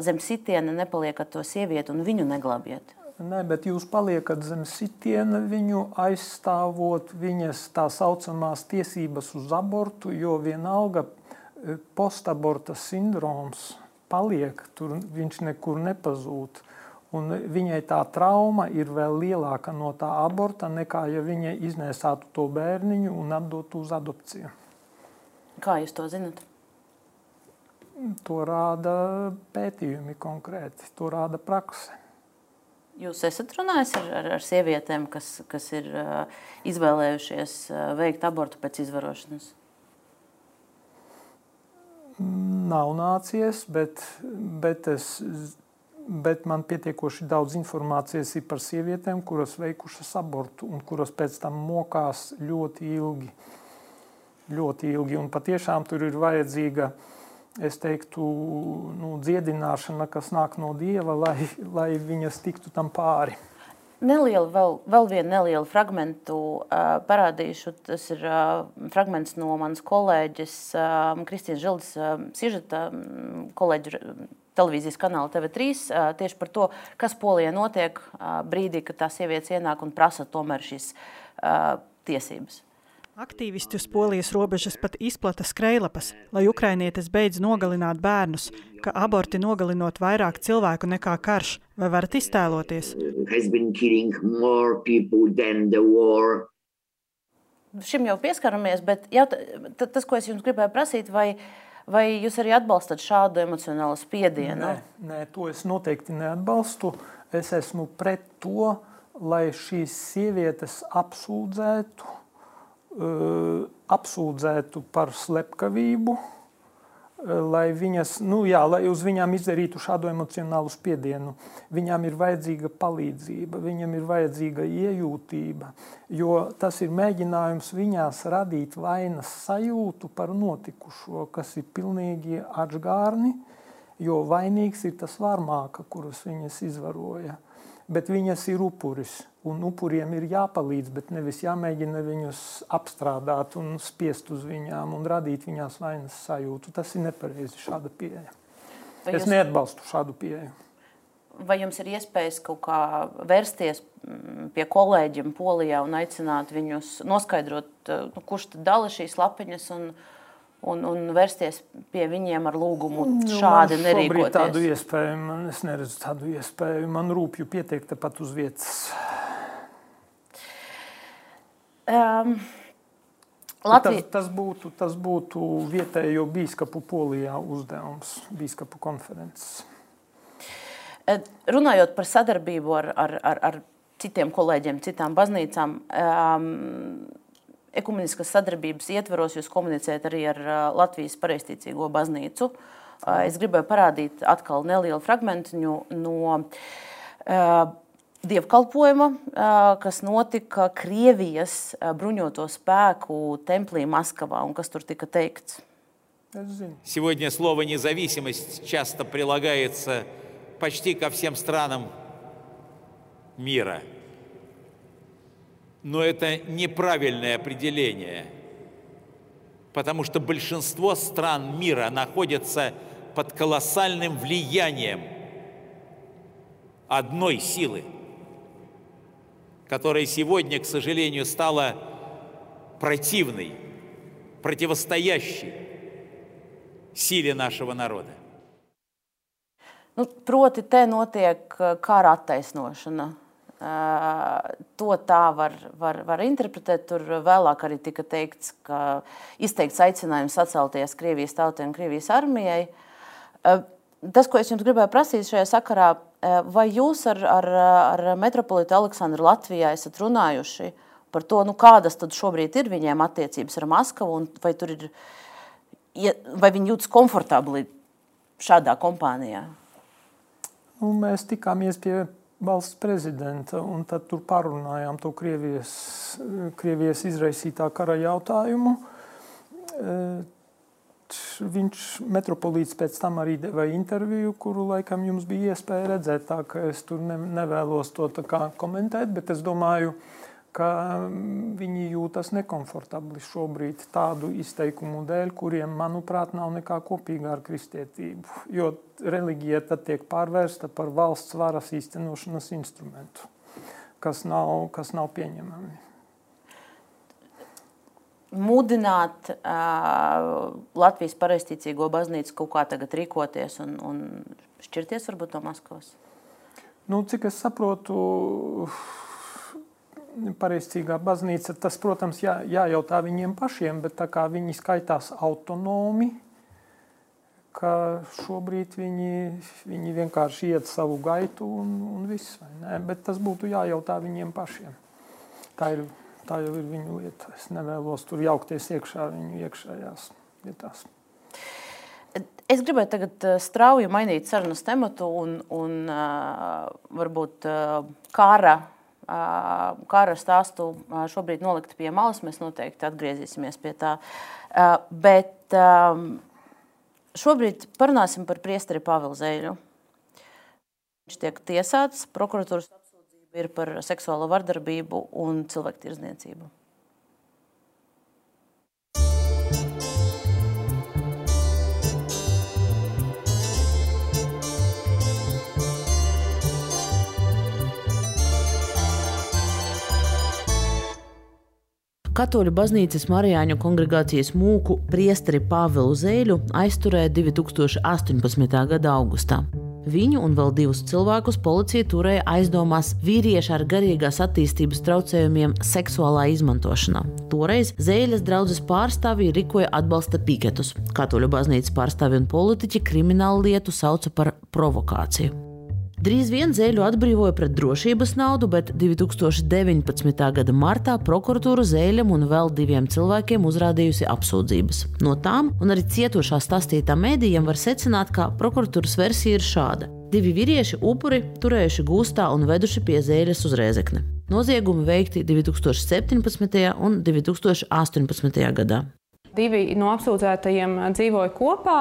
zem sitiena nepaliekat to sievieti un viņu neglābiet? Nē, bet jūs paliekat zem sitiena viņu aizstāvot viņas tā saucamās tiesības uz abortu, jo vienalga postaborta sindroms paliek, tur viņš nekur nepazūd. Un viņai tā trauma ir vēl lielāka no tā aborta, nekā ja viņa iznēsātu to bērniņu un atdotu uz adopciju. Kā jūs to zinat? To rāda pētījumi konkrēti, to rāda prakse. Jūs esat runājis ar, ar, ar sievietēm, kas, kas ir uh, izvēlējušies uh, veikt abortu pēc izvarošanas? Nav nācies, bet, bet, es, bet man pietiekoši daudz informācijas ir par sievietēm, kuras veikušas abortu un kuras pēc tam mokās ļoti ilgi. Ļoti ilgi un patiešām tur ir vajadzīga uh, es teiktu, nu, dziedināšana, kas nāk no dieva, lai, lai viņas tiktu tam pāri. Nelielu, vēl, vēl vienu nelielu fragment uh, parādīšu. Tas ir uh, fragments no manas kolēģis uh, Kristīnas Žildes uh, sižeta kolēģa televīzijas kanāla TV3 uh, tieši par to, kas Polijā notiek brīdī, kad tās sievietes ienāk un prasa tomēr šīs tiesības. Aktīvisti uz polijas robežas pat izplata skrejlapas, lai ukrainietis beidz nogalināt bērnus, ka aborti nogalinot vairāk cilvēku nekā karš. Vai varat iztēloties? Šim jau pieskaramies, bet jaut, tas, ko es jums gribēju prasīt, vai, vai jūs arī atbalstat šādu emocionālu spiedienu? Nē, nē, to es noteikti neatbalstu. Es esmu pret to, lai šīs sievietes apsūdzētu apsūdzētu par slepkavību, lai, viņas, nu, jā, lai uz viņām izdarītu šādu emocionālu spiedienu. Viņām ir vajadzīga palīdzība, viņam ir vajadzīga iejūtība, jo tas ir mēģinājums viņās radīt vainas sajūtu par notikušo, kas ir pilnīgi atžgārni, jo vainīgs ir tas varmāka, kurus viņas izvaroja bet viņas ir upuris. Un upuriem ir jāpalīdz, bet nevis jāmēģina viņus apstrādāt un spiest uz viņām un radīt viņās vainas sajūtu. Tas ir nepareizi šāda pieeja. Vai es jūs... neatbalstu šādu pieeju. Vai jums ir iespējas kaut kā vērsties mm, pie kolēģiem Polijā un aicināt viņus noskaidrot, nu, kurš tad dala šīs lapiņas un, un, un vērsties pie viņiem ar lūgumu nu, šādi nerīkoties? Tādu iespēju man, es neredzu tādu iespēju. Man rūpju pieteikt pat uz vietas. Um, Latvija... tas, tas, būtu, tas būtu vietējo biskupu polijā uzdevums, biskupu konferences. Runājot par sadarbību ar, ar, ar, ar citiem kolēģiem, citām baznīcām, um, ekumeniskas sadarbības ietvaros jūs komunicējat arī ar uh, Latvijas pareizticīgo baznīcu. Uh, es gribēju parādīt atkal nelielu fragment no uh, dievkalpojuma, kas notika Krievijas bruņoto spēku templī Maskavā un kas tur tika teikts. Сегодня слово «независимость» часто прилагается почти ко всем странам мира. Но это неправильное определение, потому что большинство стран мира находятся под колоссальным влиянием одной силы – которая сегодня, к сожалению, стала противной, противостоящей силе нашего народа. Nu, proti, te notiek kara attaisnošana. To tā var, var, var interpretēt. Tur vēlāk arī tika teikts, ka izteikts aicinājums sacelties Krievijas tautai un Krievijas armijai. Tas, ko es jums gribēju prasīt šajā sakarā, vai jūs ar, ar, ar metropolitu Aleksandru Latvijā esat runājuši par to, nu, kādas tad šobrīd ir viņiem attiecības ar Maskavu, un vai, ir, vai viņi jūtas komfortabli šādā kompānijā? Nu, mēs tikāmies pie valsts prezidenta, un tad tur parunājām to Krievijas, Krievijas izraisītā kara jautājumu. Eh, viņš metropolīts pēc tam arī deva interviju, kuru laikam jums bija iespēja redzēt. Tā ka es tur ne, nevēlos to komentēt, bet es domāju, ka mm, viņi jūtas nekomfortabli šobrīd tādu izteikumu dēļ, kuriem, manuprāt, nav nekā kopīga ar kristietību. Jo reliģija tad tiek pārvērsta par valsts varas īstenošanas instrumentu, kas nav, kas nav pieņemami mudināt uh, Latvijas pareizticīgo baznīcu kaut kā tagad rīkoties un, un šķirties varbūt no Maskavas? Nu, cik es saprotu, pareizcīgā baznīca, tas, protams, jā, jājautā viņiem pašiem, bet tā kā viņi skaitās autonomi, ka šobrīd viņi, viņi vienkārši iet savu gaitu un, un viss, vai ne? Bet tas būtu jājautā viņiem pašiem. Tā ir tā jau ir viņu lieta. Es nevēlos tur jaukties iekšā viņu iekšējās lietās. Es gribēju tagad eh, strauji mainīt sarunas tematu un, un uh, varbūt uh, kara, kara stāstu šobrīd nolikt pie malas. Mēs noteikti atgriezīsimies pie tā. Bet šobrīd parunāsim par priesteri Pāvilu Zēļu. Viņš tiek tiesāts prokuratūras ir par seksuālo vardarbību un cilvēku tirzniecību. Katoļu baznīcas Marijāņu kongregācijas mūku priesteri Pāvilu Zēļu aizturēja 2018. gada augustā. Viņu un vēl divus cilvēkus policija turēja aizdomās vīrieša ar garīgās attīstības traucējumiem seksuālā izmantošanā. Toreiz Zēļas draudzes pārstāvji rīkoja atbalsta piketus. Katoļu baznīcas pārstāvji un politiķi kriminālu lietu sauca par provokāciju. Drīz vien Zēļu atbrīvoja pret drošības naudu, bet 2019. gada martā prokuratūra Zēļam un vēl diviem cilvēkiem uzrādījusi apsūdzības. No tām un arī cietušā stāstītā mēdījiem var secināt, ka prokuratūras versija ir šāda. Divi vīrieši upuri turējuši gūstā un veduši pie zēļas uz rēzekni. Noziegumi veikti 2017. un 2018. gadā. Divi no apsūdzētajiem dzīvoja kopā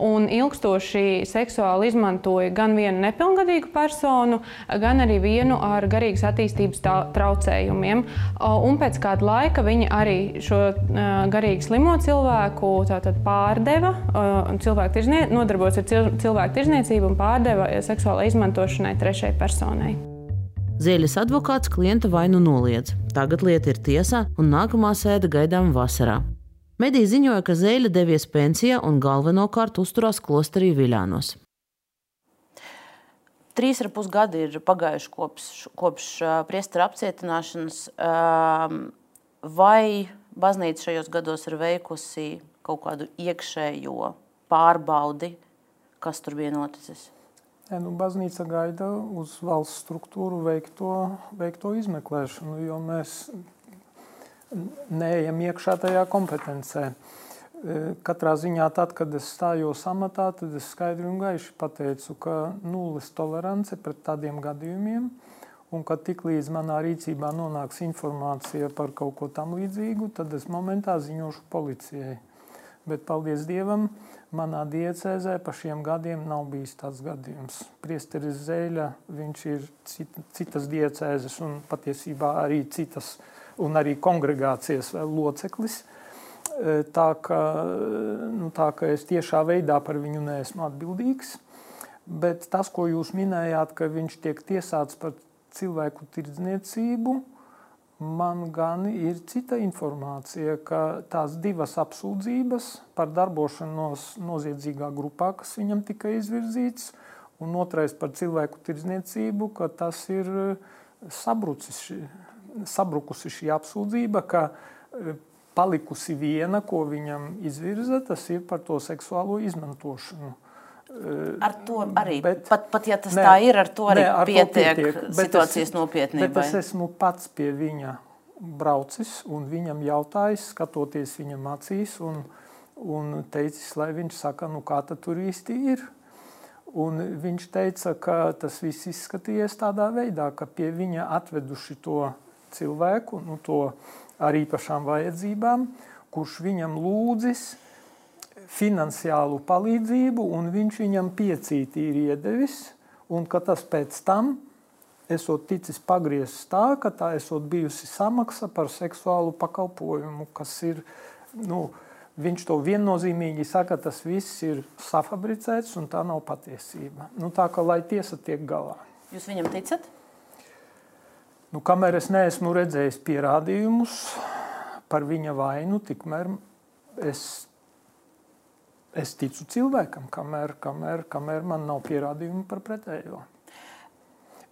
un ilgstoši seksuāli izmantoja gan vienu nepilngadīgu personu, gan arī vienu ar garīgas attīstības traucējumiem. Un pēc kāda laika viņi arī šo garīgi slimo cilvēku pārdeva, cilvēku tirznie, nodarbojas ar cilvēku tirzniecību un pārdeva seksuālai izmantošanai trešai personai. Zēļas advokāts klienta vainu noliedz. Tagad lieta ir tiesā, un nākamā sēde gaidām vasarā. Mediji ziņoja, ka Zēļa devies pensijā un galvenokārt uzturās klosterī Viļānos. Trīs ar pus gadi ir pagājuši kopš, kopš priestera apcietināšanas. vai baznīca šajos gados ir veikusi kaut kādu iekšējo pārbaudi, kas tur bija noticis? Ja, nu, baznīca gaida uz valsts struktūru veikto, veikto izmeklēšanu, jo mēs neejam iekšā tajā kompetencē. E, katrā ziņā, tad, kad es stājos amatā, tad es skaidri un gaiši pateicu, ka nulles tolerance pret tādiem gadījumiem, un ka tiklīdz manā rīcībā nonāks informācija par kaut ko tam līdzīgu, tad es momentā ziņošu policijai. Bet, paldies Dievam, manā diecēzē pa šiem gadiem nav bijis tāds gadījums. Priesteris Zēļa, viņš ir citas diecēzes un patiesībā arī citas, un arī kongregācijas loceklis. E, tā ka, nu, tā ka es tiešā veidā par viņu neesmu atbildīgs. Bet tas, ko jūs minējāt, ka viņš tiek tiesāts par cilvēku tirdzniecību, Man gan ir cita informācija, ka tās divas apsūdzības par darbošanos noziedzīgā grupā, kas viņam tika izvirzīts, un otrais par cilvēku tirdzniecību, ka tas ir eh, sabrucis, sabrukusi šī apsūdzība, ka eh, palikusi viena, ko viņam izvirza, tas ir par to seksuālo izmantošanu. Ar to arī, bet, pat, pat ja tas ne, tā ir, ar to arī ne, ar pietiek, to pietiek situācijas es, nopietnībai. Bet es esmu pats pie viņa braucis un viņam jautājis, skatoties viņam acīs un, un teicis, lai viņš saka, nu kā tad tur īsti ir. Un viņš teica, ka tas viss izskatījies tādā veidā, ka pie viņa atveduši to cilvēku, nu to ar īpašām vajadzībām, kurš viņam lūdzis, finansiālu palīdzību, un viņš viņam piecīti ir iedevis, un ka tas pēc tam esot ticis pagriezts tā, ka tā esot bijusi samaksa par seksuālu pakalpojumu, kas ir, nu, viņš to viennozīmīgi saka, tas viss ir safabricēts un tā nav patiesība. Nu, tā kā lai tiesa tiek galā. Jūs viņam ticat? Nu, kamēr es neesmu redzējis pierādījumus par viņa vainu, tikmēr es es ticu cilvēkam, kamēr, kamēr, kamēr man nav pierādījumu par pretējo.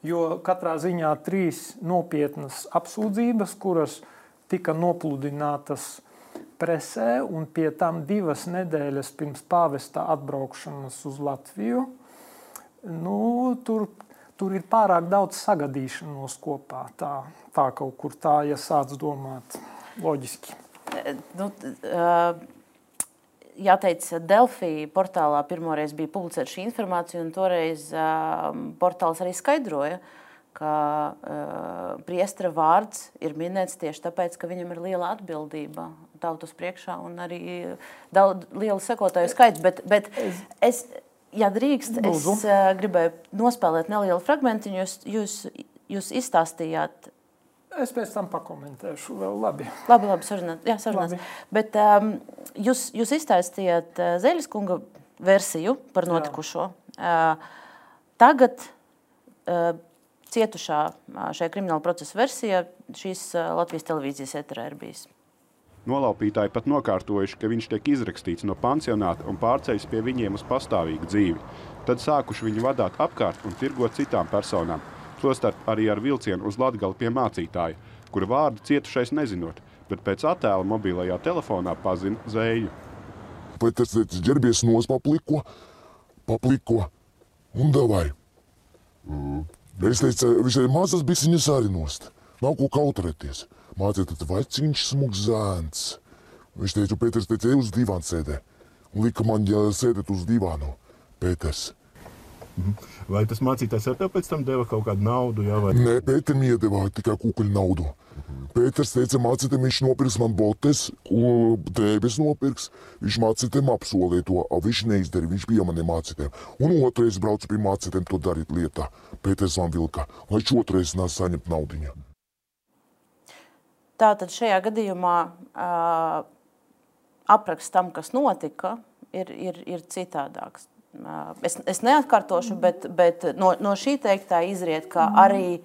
Jo katrā ziņā trīs nopietnas apsūdzības, kuras tika nopludinātas presē, un pie tam divas nedēļas pirms pāvesta atbraukšanas uz Latviju, nu, tur, tur ir pārāk daudz sagadīšanos kopā. Tā, tā kaut kur tā, ja sāc domāt loģiski. Nu, uh jāteic, Delfī portālā pirmoreiz bija publicēta šī informācija, un toreiz uh, portāls arī skaidroja, ka priestera vārds ir minēts tieši tāpēc, ka viņam ir liela atbildība tautas priekšā un arī daudz liela sekotāju skaits. Bet, bet es, ja drīkst, es uh, gribēju nospēlēt nelielu fragmentiņu. Jūs, jūs, jūs izstāstījāt Es pēc tam pakomentēšu vēl labi. Labi, labi, sarunāt. Jā, sarunāt. Bet um, jūs, jūs izstāstījāt uh, Zeļas kunga versiju par notikušo. Uh, tagad uh, cietušā šajā krimināla procesa versijā šīs Latvijas televīzijas eterā ir bijis. Nolaupītāji pat nokārtojuši, ka viņš tiek izrakstīts no pansionāta un pārceļas pie viņiem uz pastāvīgu dzīvi. Tad sākuši viņu vadīt apkārt un tirgot citām personām tostarp arī ar vilcienu uz Latgali pie mācītāja, kura vārdu cietušais nezinot, bet pēc attēla mobilajā telefonā pazina zēju. Bet tas ģērbies nos papliko, papliko un davai. Mm. Es teicu, visai mazas bisiņas arī nost. Nav ko kautrēties. Mācīt, tad veciņš smugs zēns. Viņš teica, Pēters teica, ej uz divānu sēdē. Un lika man ja sēdēt uz divānu. Pēters. Mhm. Vai tas mācītājs ar tev pēc tam deva kaut kādu naudu? Jā, vai... Nē, Pēterim iedeva tikai kukuļu naudu. Mhm. Pēters teica, mācītājiem viņš nopirks man botes, drēbes nopirks. Viņš mācītājiem apsolīja to, a viņš neizdarīja, viņš bija maniem mācītājiem. Un otrais brauca pie mācītājiem to darīt lietā. Pēters man vilka, lai viņš otrais nāc saņemt naudiņu. Tātad šajā gadījumā uh, apraksts tam, kas notika, ir, ir, ir citādāks. Es, es neatkārtošu, bet, bet no, no šī teiktā izriet, ka arī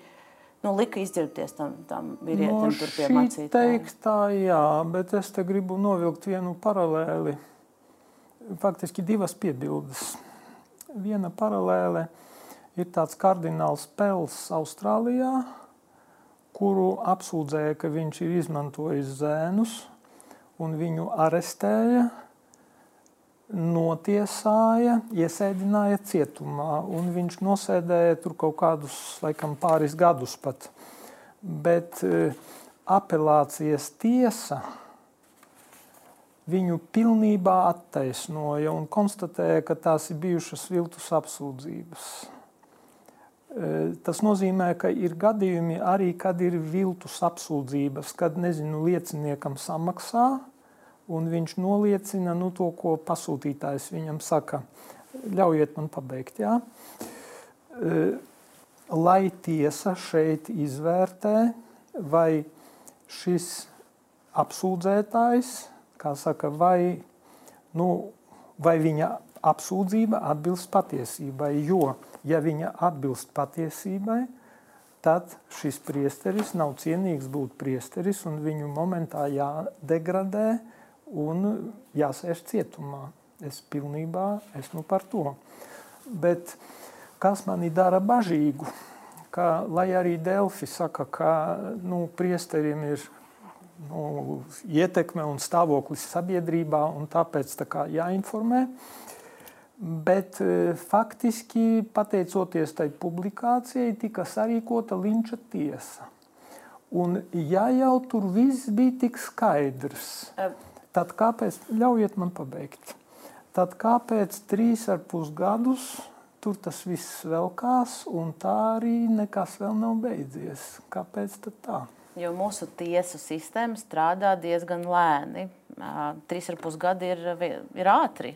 nu, lika izģērbties tam, tam vīrietim no tur pie mācītājiem. Teiktā, jā, bet es te gribu novilkt vienu paralēli. Faktiski divas piebildes. Viena paralēle ir tāds kardināls Pels Austrālijā, kuru apsūdzēja, ka viņš ir izmantojis zēnus, un viņu arestēja, notiesāja, iesēdināja cietumā, un viņš nosēdēja tur kaut kādus, laikam, pāris gadus pat. Bet uh, apelācijas tiesa viņu pilnībā attaisnoja un konstatēja, ka tās ir bijušas viltus apsūdzības. E, tas nozīmē, ka ir gadījumi arī, kad ir viltus apsūdzības, kad nezinu, lieciniekam samaksā, un viņš noliecina nu, to, ko pasūtītājs viņam saka. Ļaujiet man pabeigt. Jā. E, lai tiesa šeit izvērtē, vai šis apsūdzētājs, kā saka, vai, nu, vai viņa apsūdzība atbilst patiesībai. Jo, ja viņa atbilst patiesībai, tad šis priesteris nav cienīgs būt priesteris, un viņu momentā jādegradē un jāsēž cietumā. Es pilnībā esmu par to. Bet kas mani dara bažīgu? ka, lai arī Delfi saka, ka nu, priesteriem ir nu, ietekme un stāvoklis sabiedrībā, un tāpēc tā kā, jāinformē. Bet e, faktiski, pateicoties tai publikācijai, tika sarīkota linča tiesa. Un, ja jau tur viss bija tik skaidrs, tad kāpēc, ļaujiet man pabeigt, tad kāpēc trīs ar pus gadus tur tas viss velkās, un tā arī nekas vēl nav beidzies. Kāpēc tā? Jo mūsu tiesu sistēma strādā diezgan lēni. Trīs ar pus gadi ir, ir ātri.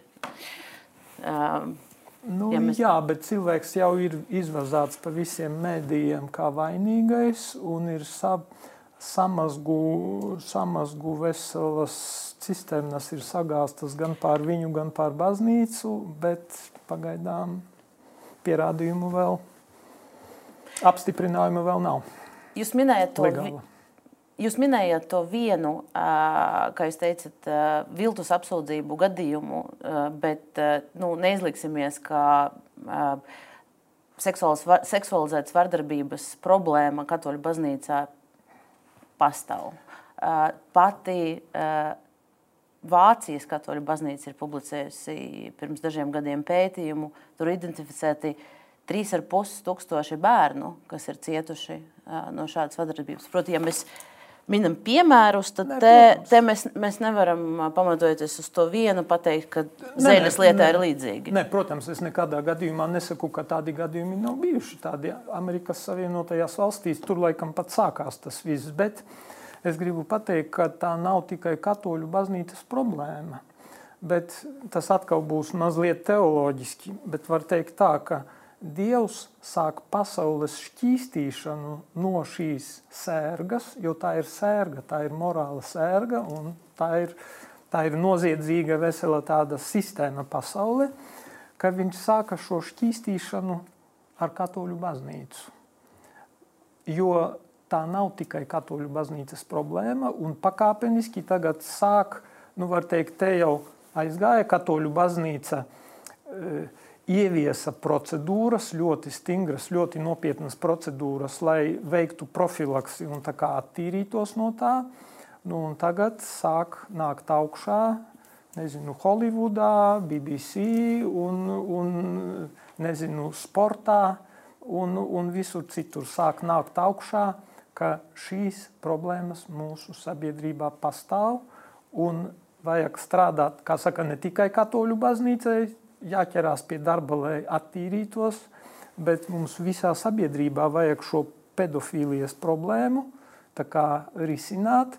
Nu, ja mēs... Jā, bet cilvēks jau ir izvazāts pa visiem mēdījiem kā vainīgais un ir sab, samazgu, samazgu veselas cisternas ir sagāstas gan pār viņu, gan pār baznīcu, bet pagaidām pierādījumu vēl, apstiprinājumu vēl nav. Jūs minējat to, legāla. Jūs minējat to vienu, kā jūs teicat, viltus apsūdzību gadījumu, bet nu, neizliksimies, ka seksualizētas vardarbības problēma katoļu baznīcā pastāv. Pati Vācijas katoļu baznīca ir publicējusi pirms dažiem gadiem pētījumu. Tur identificēti 3,5 tūkstoši bērnu, kas ir cietuši no šādas vardarbības. Proti, ja mēs minam piemērus, tad te, te mēs, mēs nevaram pamatojoties uz to vienu pateikt, ka zēļas lietā ne, ir līdzīgi. Ne, protams, es nekādā gadījumā nesaku, ka tādi gadījumi nav bijuši. Tādi Amerikas Savienotajās valstīs tur laikam pat sākās tas viss. Bet, Es gribu pateikt, ka tā nav tikai katoļu baznīcas problēma. Bet tas atkal būs mazliet teoloģiski. Bet var teikt tā, ka Dievs sāk pasaules šķīstīšanu no šīs sērgas, jo tā ir sērga, tā ir morāla sērga un tā ir, tā ir noziedzīga vesela tāda sistēma pasaulē, ka viņš sāka šo šķīstīšanu ar katoļu baznīcu. Jo tā nav tikai katoļu baznīcas problēma, un pakāpeniski tagad sāk, nu var teikt, te jau aizgāja katoļu baznīca, e, ieviesa procedūras, ļoti stingras, ļoti nopietnas procedūras, lai veiktu profilaksi un tā kā attīrītos no tā. Nu, tagad sāk nākt augšā, nezinu, Holivudā, BBC un, un nezinu, sportā un, un visur citur sāk nākt augšā ka šīs problēmas mūsu sabiedrībā pastāv un vajag strādāt, kā saka, ne tikai katoļu baznīcai, jāķerās pie darba, lai attīrītos, bet mums visā sabiedrībā vajag šo pedofīlijas problēmu risināt.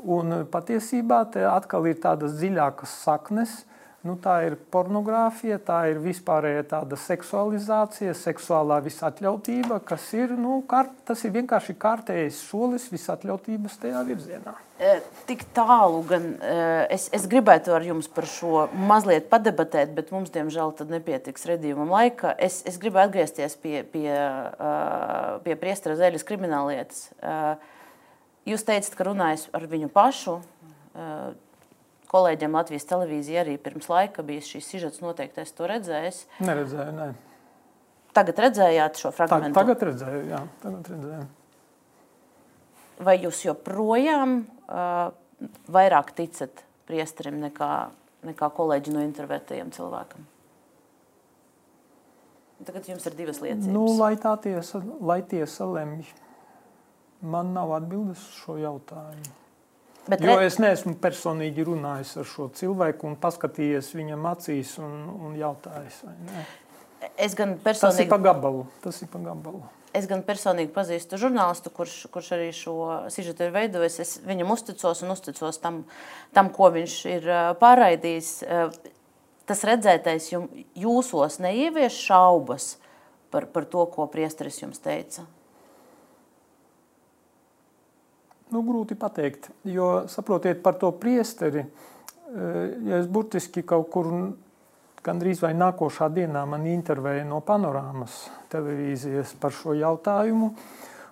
Un patiesībā te atkal ir tādas dziļākas saknes, Nu, tā ir pornogrāfija, tā ir vispārējā tāda seksualizācija, seksuālā visatļautība, kas ir, nu, kārt, tas ir vienkārši kārtējs solis visatļautības tajā virzienā. E, tik tālu gan e, es, es gribētu ar jums par šo mazliet padebatēt, bet mums, diemžēl, tad nepietiks redzījumam laika. Es, es gribu atgriezties pie, pie, e, pie priestara Zēļas krimināllietas. Jūs teicat, ka runājat ar viņu pašu kolēģiem Latvijas televīzija arī pirms laika bija šīs sižets, noteikti es to redzēju. Neredzēju, nē. Tagad redzējāt šo fragment? Tagad redzēju, jā, tagad redzēju. vai jūs joprojām uh, vairāk ticat priesterim nekā, nekā kolēģi no intervētajiem cilvēkiem? Tagad jums ir divas lietas. Nu, lai tā tiesa, lai tiesa lemj. Man nav atbildes uz šo jautājumu. Bet jo es neesmu personīgi runājis ar šo cilvēku un paskatījies viņam acīs un, un jautājis. Es gan personīgi. Tas ir pa gabalu. Tas ir pa gabalu. Es gan personīgi pazīstu žurnālistu, kurš, kurš arī šo sižetu ir veidojis. Es viņam uzticos un uzticos tam, tam ko viņš ir pārraidījis. Tas redzētais jūsos neievieš šaubas par, par to, ko priesteris jums teica. Nu, grūti pateikt, jo saprotiet par to priesteri. Ja es burtiski kaut kur gandrīz vai nākošā dienā man intervēja no panorāmas televīzijas par šo jautājumu.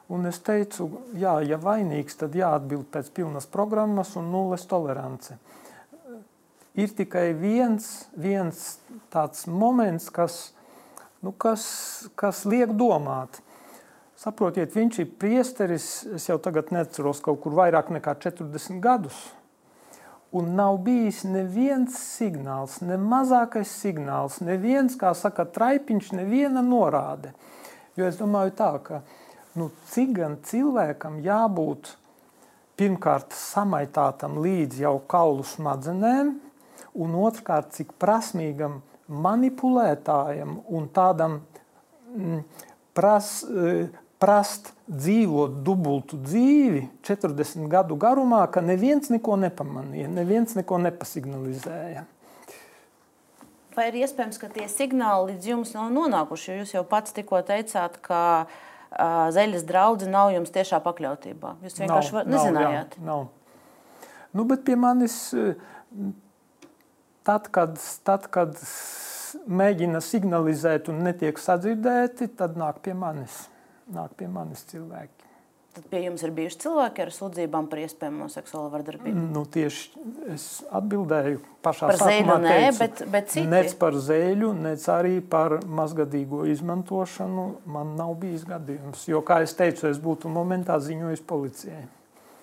Un es teicu, jā, ja vainīgs, tad jāatbild pēc pilnas programmas un nulles tolerance. Ir tikai viens, viens tāds moments, kas, nu, kas, kas liek domāt. Saprotiet, viņš ir priesteris, es jau tagad neceros kaut kur vairāk nekā 40 gadus Un nav bijis neviens signāls, ne mazākais signāls, neviens, kā saka, traipiņš, neviena norāde. Jo es domāju, tā, ka nu, cik gan cilvēkam jābūt pirmkārt samaitātam līdz jau kaulu smadzenēm, un otrkārt, cik prasmīgam manipulētājam un tādam mm, pras, prast dzīvot dubultu dzīvi 40 gadu garumā, ka neviens neko nepamanīja, neviens neko nepasignalizēja. Vai ir iespējams, ka tie signāli līdz jums nav nonākuši? Jūs jau pats tikko teicāt, ka uh, zeļas draudzene nav jums tiešā pakļautībā. Jūs vienkārši nav, nezinājāt. Nav, nav. Nu, bet pie manis, tad, kad, tad, kad mēģina signalizēt un netiek sadzirdēti, tad nāk pie manis nāk pie manis cilvēki. Tad pie jums ir bijuši cilvēki ar sūdzībām par iespējamo seksuālo vardarbību? Nu, tieši es atbildēju pašā par sākumā. Par zēļu nē, bet, bet citi? Nec par zēļu, nec arī par mazgadīgo izmantošanu man nav bijis gadījums. Jo, kā es teicu, es būtu momentā ziņojis policijai.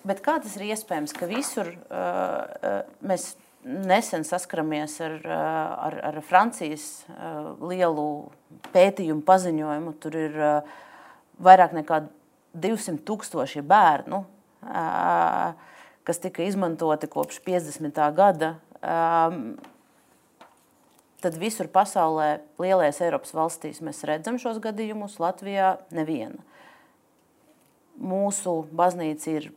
Bet kā tas ir iespējams, ka visur uh, uh, mēs nesen saskaramies ar, ar, ar Francijas uh, lielu pētījumu paziņojumu. Tur ir uh, vairāk nekā 200 tūkstoši bērnu, kas tika izmantoti kopš 50. gada. Tad visur pasaulē, lielajās Eiropas valstīs, mēs redzam šos gadījumus, Latvijā neviena. Mūsu baznīca ir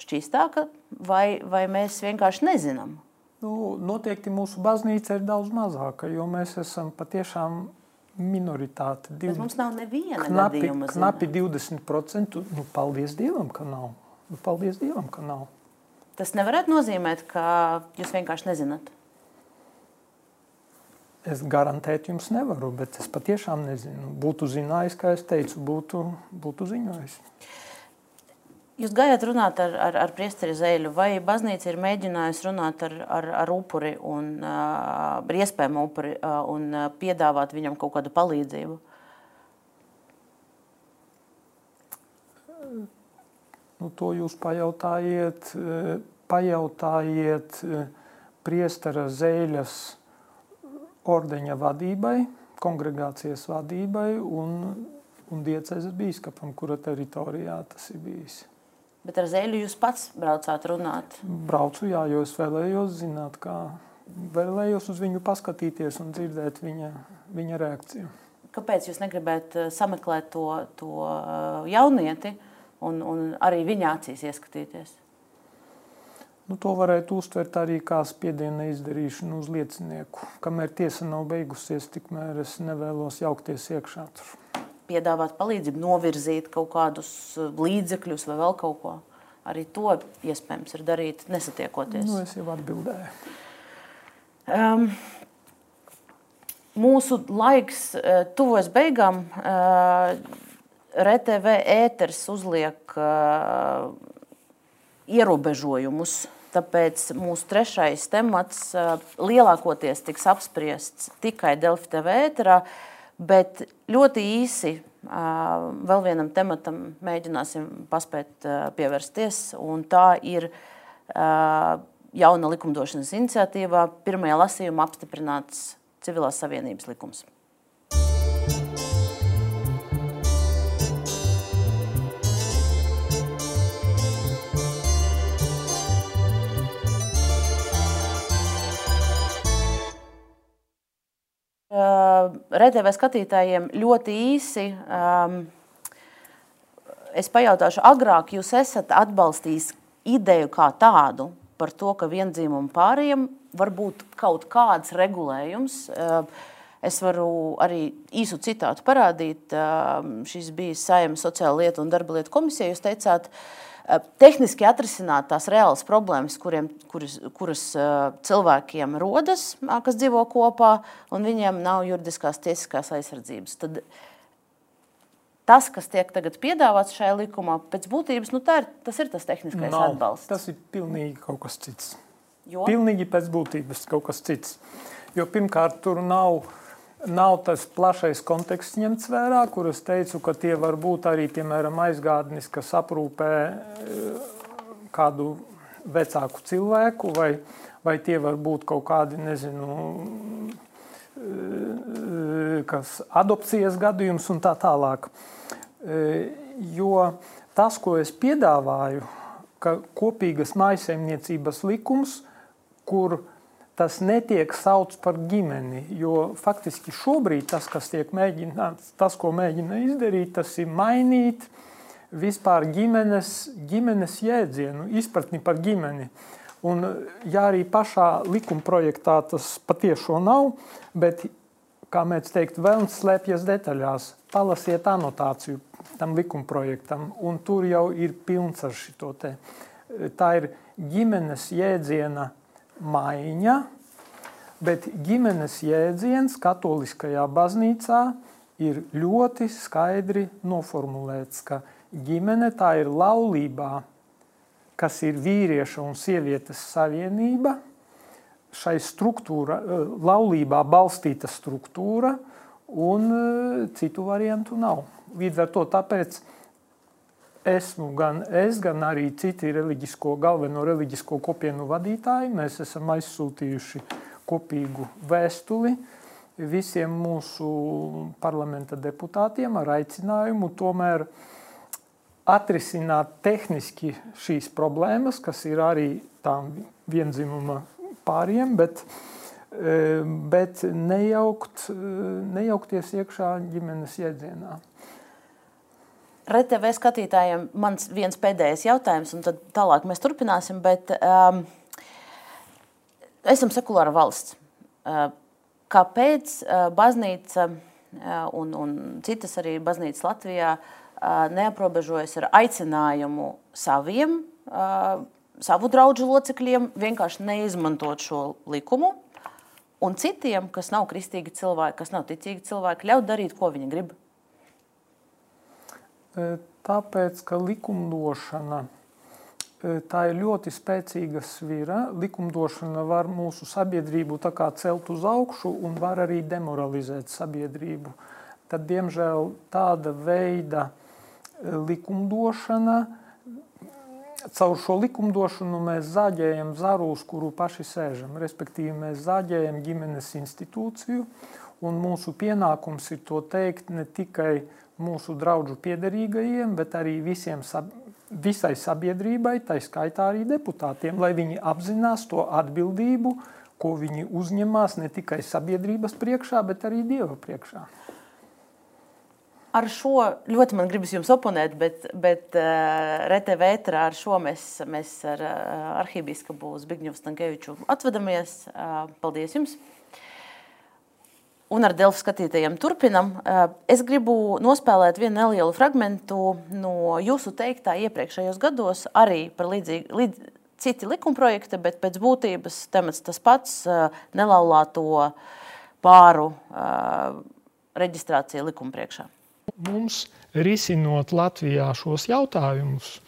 šķīstāka, vai, vai mēs vienkārši nezinām? Nu, noteikti mūsu baznīca ir daudz mazāka, jo mēs esam patiešām minoritāte. Div... Bet mums nav neviena knapi. Knapi 20%. Nu, paldies Dievam, ka nav. Nu, paldies Dievam, ka nav. Tas nevarētu nozīmēt, ka jūs vienkārši nezināt. Es garantēt jums nevaru, bet es patiešām nezinu. Būtu zinājis, kā es teicu, būtu, būtu ziņojis. Jūs gājāt runāt ar, ar, ar priesteri Zēļu, vai baznīca ir mēģinājusi runāt ar, ar, ar upuri un ar iespējamu upuri un piedāvāt viņam kaut kādu palīdzību? Nu, to jūs pajautājiet, pajautājiet priestera Zēļas ordeņa vadībai, kongregācijas vadībai un, un diecēzes bīskapam, kura teritorijā tas ir bijis. Bet ar Zēļu jūs pats braucāt runāt? Braucu, jā, jo es vēlējos zināt, kā vēlējos uz viņu paskatīties un dzirdēt viņa, viņa reakciju. Kāpēc jūs negribētu eh, sameklēt to, to eh, jaunieti un, un arī viņa acīs ieskatīties? Nu, to varētu uztvert arī kā spiediena izdarīšanu uz liecinieku. Kamēr tiesa nav beigusies, tikmēr es nevēlos jaukties iekšā tur piedāvāt palīdzību, novirzīt kaut kādus uh, līdzekļus vai vēl kaut ko. Arī to iespējams ir darīt, nesatiekoties. Nu, es jau atbildēju. Um, mūsu laiks uh, tuvojas beigām. Uh, RTV ēters uzliek uh, ierobežojumus. Tāpēc mūsu trešais temats uh, lielākoties tiks apspriests tikai Delfi TV ēterā. Bet ļoti īsi vēl vienam tematam mēģināsim paspēt pievērsties, un tā ir jauna likumdošanas iniciatīvā pirmajā lasījumā apstiprināts civilās savienības likums. RTV skatītājiem ļoti īsi. Um, es pajautāšu, agrāk jūs esat atbalstījis ideju kā tādu par to, ka viendzīmumu pāriem var būt kaut kāds regulējums. Uh, es varu arī īsu citātu parādīt. Uh, šis bija Saimnes sociāla lietu un darba lietu komisija. Jūs teicāt, uh, Eh, tehniski atrisināt tās reālas problēmas, kuriem, kuras, kuras eh, cilvēkiem rodas, kas dzīvo kopā, un viņiem nav juridiskās tiesiskās aizsardzības. Tad tas, kas tiek tagad piedāvāts šajā likumā, pēc būtības, nu, ir, tas ir tas tehniskais nav, atbalsts. Tas ir pilnīgi kaut kas cits. Jo? Pilnīgi pēc būtības kaut kas cits. Jo pirmkārt, tur nav Nav tas plašais konteksts ņemts vērā, kur es teicu, ka tie var būt arī piemēram aizgādnis, kas aprūpē eh, kādu vecāku cilvēku, vai, vai tie var būt kaut kādi, nezinu, eh, kas adopcijas gadījums un tā tālāk. Eh, jo tas, ko es piedāvāju, ka kopīgas maisaimniecības likums, kur tas netiek saukts par ģimeni. Jo faktiski šobrīd tas, kas tiek mēģināts, tas, ko mēģina izdarīt, tas ir mainīt vispār ģimenes, ģimenes jēdzienu, izpratni par ģimeni. Un, ja arī pašā likuma projektā tas patiešām nav, bet, kā mēs teiktu, vēlams slēpjas detaļās, palasiet anotāciju tam likuma projektam, un tur jau ir pilns ar šo te. Tā ir ģimenes jēdziena maiņa, bet ģimenes jēdziens katoliskajā baznīcā ir ļoti skaidri noformulēts, ka ģimene tā ir laulībā, kas ir vīrieša un sievietes savienība, šai struktūra, laulībā balstīta struktūra, un e, citu variantu nav. Līdz ar to tāpēc esmu gan es, gan arī citi reliģisko, galveno reliģisko kopienu vadītāji. Mēs esam aizsūtījuši kopīgu vēstuli visiem mūsu parlamenta deputātiem ar aicinājumu tomēr atrisināt tehniski šīs problēmas, kas ir arī tām vienzimuma pāriem, bet, e, bet nejaukt, nejaukties iekšā ģimenes jēdzienā. RTV skatītājiem mans viens pēdējais jautājums, un tad tālāk mēs turpināsim. Bet, um, esam sekulāra valsts. Uh, kāpēc uh, baznīca uh, un, un citas arī baznīcas Latvijā uh, neaprobežojas ar aicinājumu saviem, uh, savu draugu locekļiem vienkārši neizmantot šo likumu? Un citiem, kas nav kristīgi cilvēki, kas nav ticīgi cilvēki, ļaut darīt, ko viņi grib. Tāpēc, ka likumdošana tā ir ļoti spēcīga svira. Likumdošana var mūsu sabiedrību celt uz augšu un var arī demoralizēt sabiedrību. Tad, diemžēl, tāda veida likumdošana, caur šo likumdošanu mēs zaģējam zaru, uz kuru paši sēžam. Respektīvi, mēs zaģējam ģimenes institūciju, un mūsu pienākums ir to teikt ne tikai mūsu draugu piederīgajiem, bet arī visiem, visai sabiedrībai, tā skaitā arī deputātiem, lai viņi apzinās to atbildību, ko viņi uzņemās ne tikai sabiedrības priekšā, bet arī Dieva priekšā. Ar šo ļoti man gribas jums oponēt, bet, bet uh, eh, RTV ētrā ar šo mēs, mēs ar uh, arhībīskapu Zbigņevu Stankeviču atvedamies. Uh, paldies jums! Un ar Delfu skatītājiem turpinam. Eh, es gribu nospēlēt vienu nelielu fragment no jūsu teiktā iepriekšējos gados, arī par līdzīgi, līdz, citi likumprojekti, bet pēc būtības temats tas pats eh, - nelaulāto pāru eh, reģistrācija likuma priekšā. Mums risinot Latvijā šos jautājumus,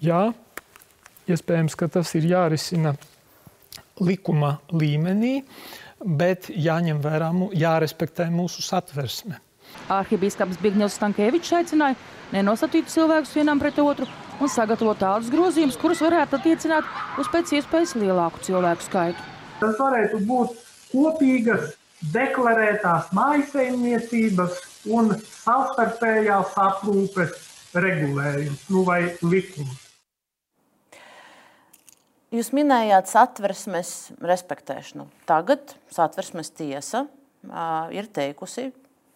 jā, iespējams, ka tas ir jārisina likuma līmenī, bet jāņem vērā, jārespektē mūsu satversme. Arhibīskaps Bigņevs Stankēvičs aicināja nenostatīt cilvēkus vienam pret otru un sagatavot tādus grozījumus, kurus varētu attiecināt uz pēc iespējas lielāku cilvēku skaitu. Tas varētu būt kopīgas, deklarētās mājsaimniecības un savstarpējās aprūpes regulējums nu vai likums. Jūs minējāt satversmes respektēšanu. Tagad satversmes tiesa uh, ir teikusi,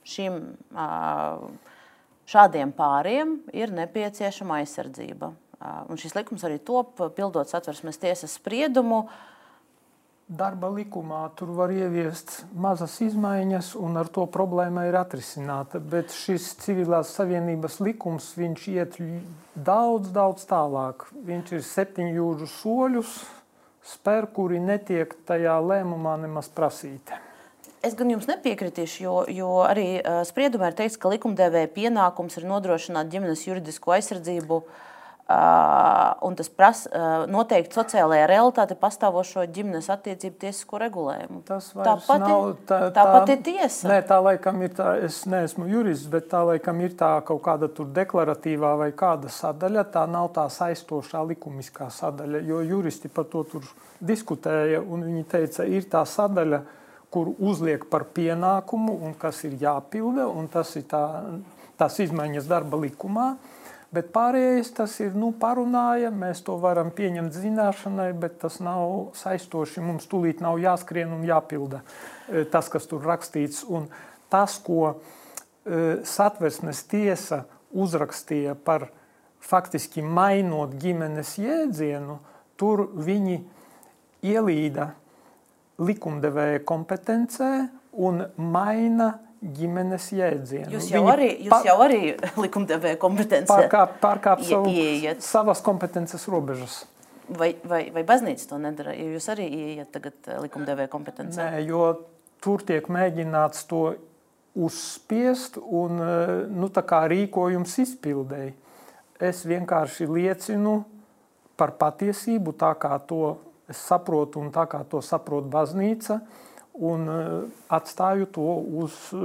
šim, uh, šādiem pāriem ir nepieciešama aizsardzība. Uh, šis likums arī top, pildot satversmes tiesas spriedumu. Uh, darba likumā tur var ieviest mazas izmaiņas, un ar to problēma ir atrisināta. Bet šis civilās savienības likums iet daudz, daudz tālāk. Viņš ir septiņu jūžu soļus, spēr, kuri netiek tajā lēmumā nemaz prasīti. Es gan jums nepiekritīšu, jo, jo arī uh, spriedumā ir teikts, ka likumdevēja pienākums ir nodrošināt ģimenes juridisko aizsardzību Uh, un tas prasa noteikti sociālajā realitāte pastāvošo ģimenes attiecību tiesisko regulējumu. Tas tāpat, nav, tā, tā, tāpat ir tiesa. Nē, tā laikam ir tā, es neesmu jurists, bet tā laikam ir tā kaut kāda tur deklaratīvā vai kāda sadaļa. Tā nav tā saistošā likumiskā sadaļa, jo juristi par to tur diskutēja un viņi teica, ir tā sadaļa, kur uzliek par pienākumu un kas ir jāpilda, un tas ir tā, tās izmaiņas darba likumā. Bet pārējais tas ir nu, parunāja, mēs to varam pieņemt zināšanai, bet tas nav saistoši. Mums tūlīt nav jāskrien un jāpilda e, tas, kas tur rakstīts. Un tas, ko e, satversmes tiesa uzrakstīja par faktiski mainot ģimenes jēdzienu, tur viņi ielīda likumdevēja kompetencē un maina ģimenes jēdzienu. Jūs jau Viņi arī, jūs jau arī likumdevēja kompetencē pārkāp, pārkāp savu, ieiet. savas kompetences robežas. Vai, vai, vai baznīca to nedara? Jūs arī ieiet tagad eh, likumdevēja kompetencē? Nē, jo tur tiek mēģināts to uzspiest un eh, nu, rīkojums izpildēji. Es vienkārši liecinu par patiesību, tā kā to saprotu un tā kā to saprot baznīca. Uh, un e, atstāju to uz e,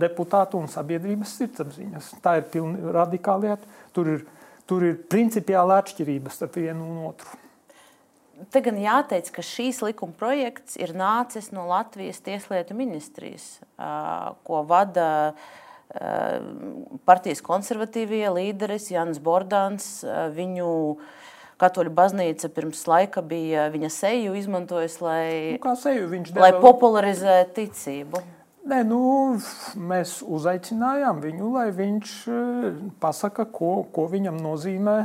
deputātu un sabiedrības sirdsapziņas. Tā ir pilnīgi radikāli lieta. Tur ir, tur ir principiāli atšķirības starp vienu un otru. Te gan jāteic, ka šīs likuma projekts ir nācis no Latvijas Tieslietu ministrijas, ko vada partijas konservatīvie līderis Jans Bordāns. Viņu uh, Katoļu baznīca pirms laika bija viņa seju izmantojusi, lai, nu, seju deva... lai popularizētu ticību. Nē, nu, mēs uzaicinājām viņu, lai viņš eh, pasaka, ko, ko, viņam, nozīmē,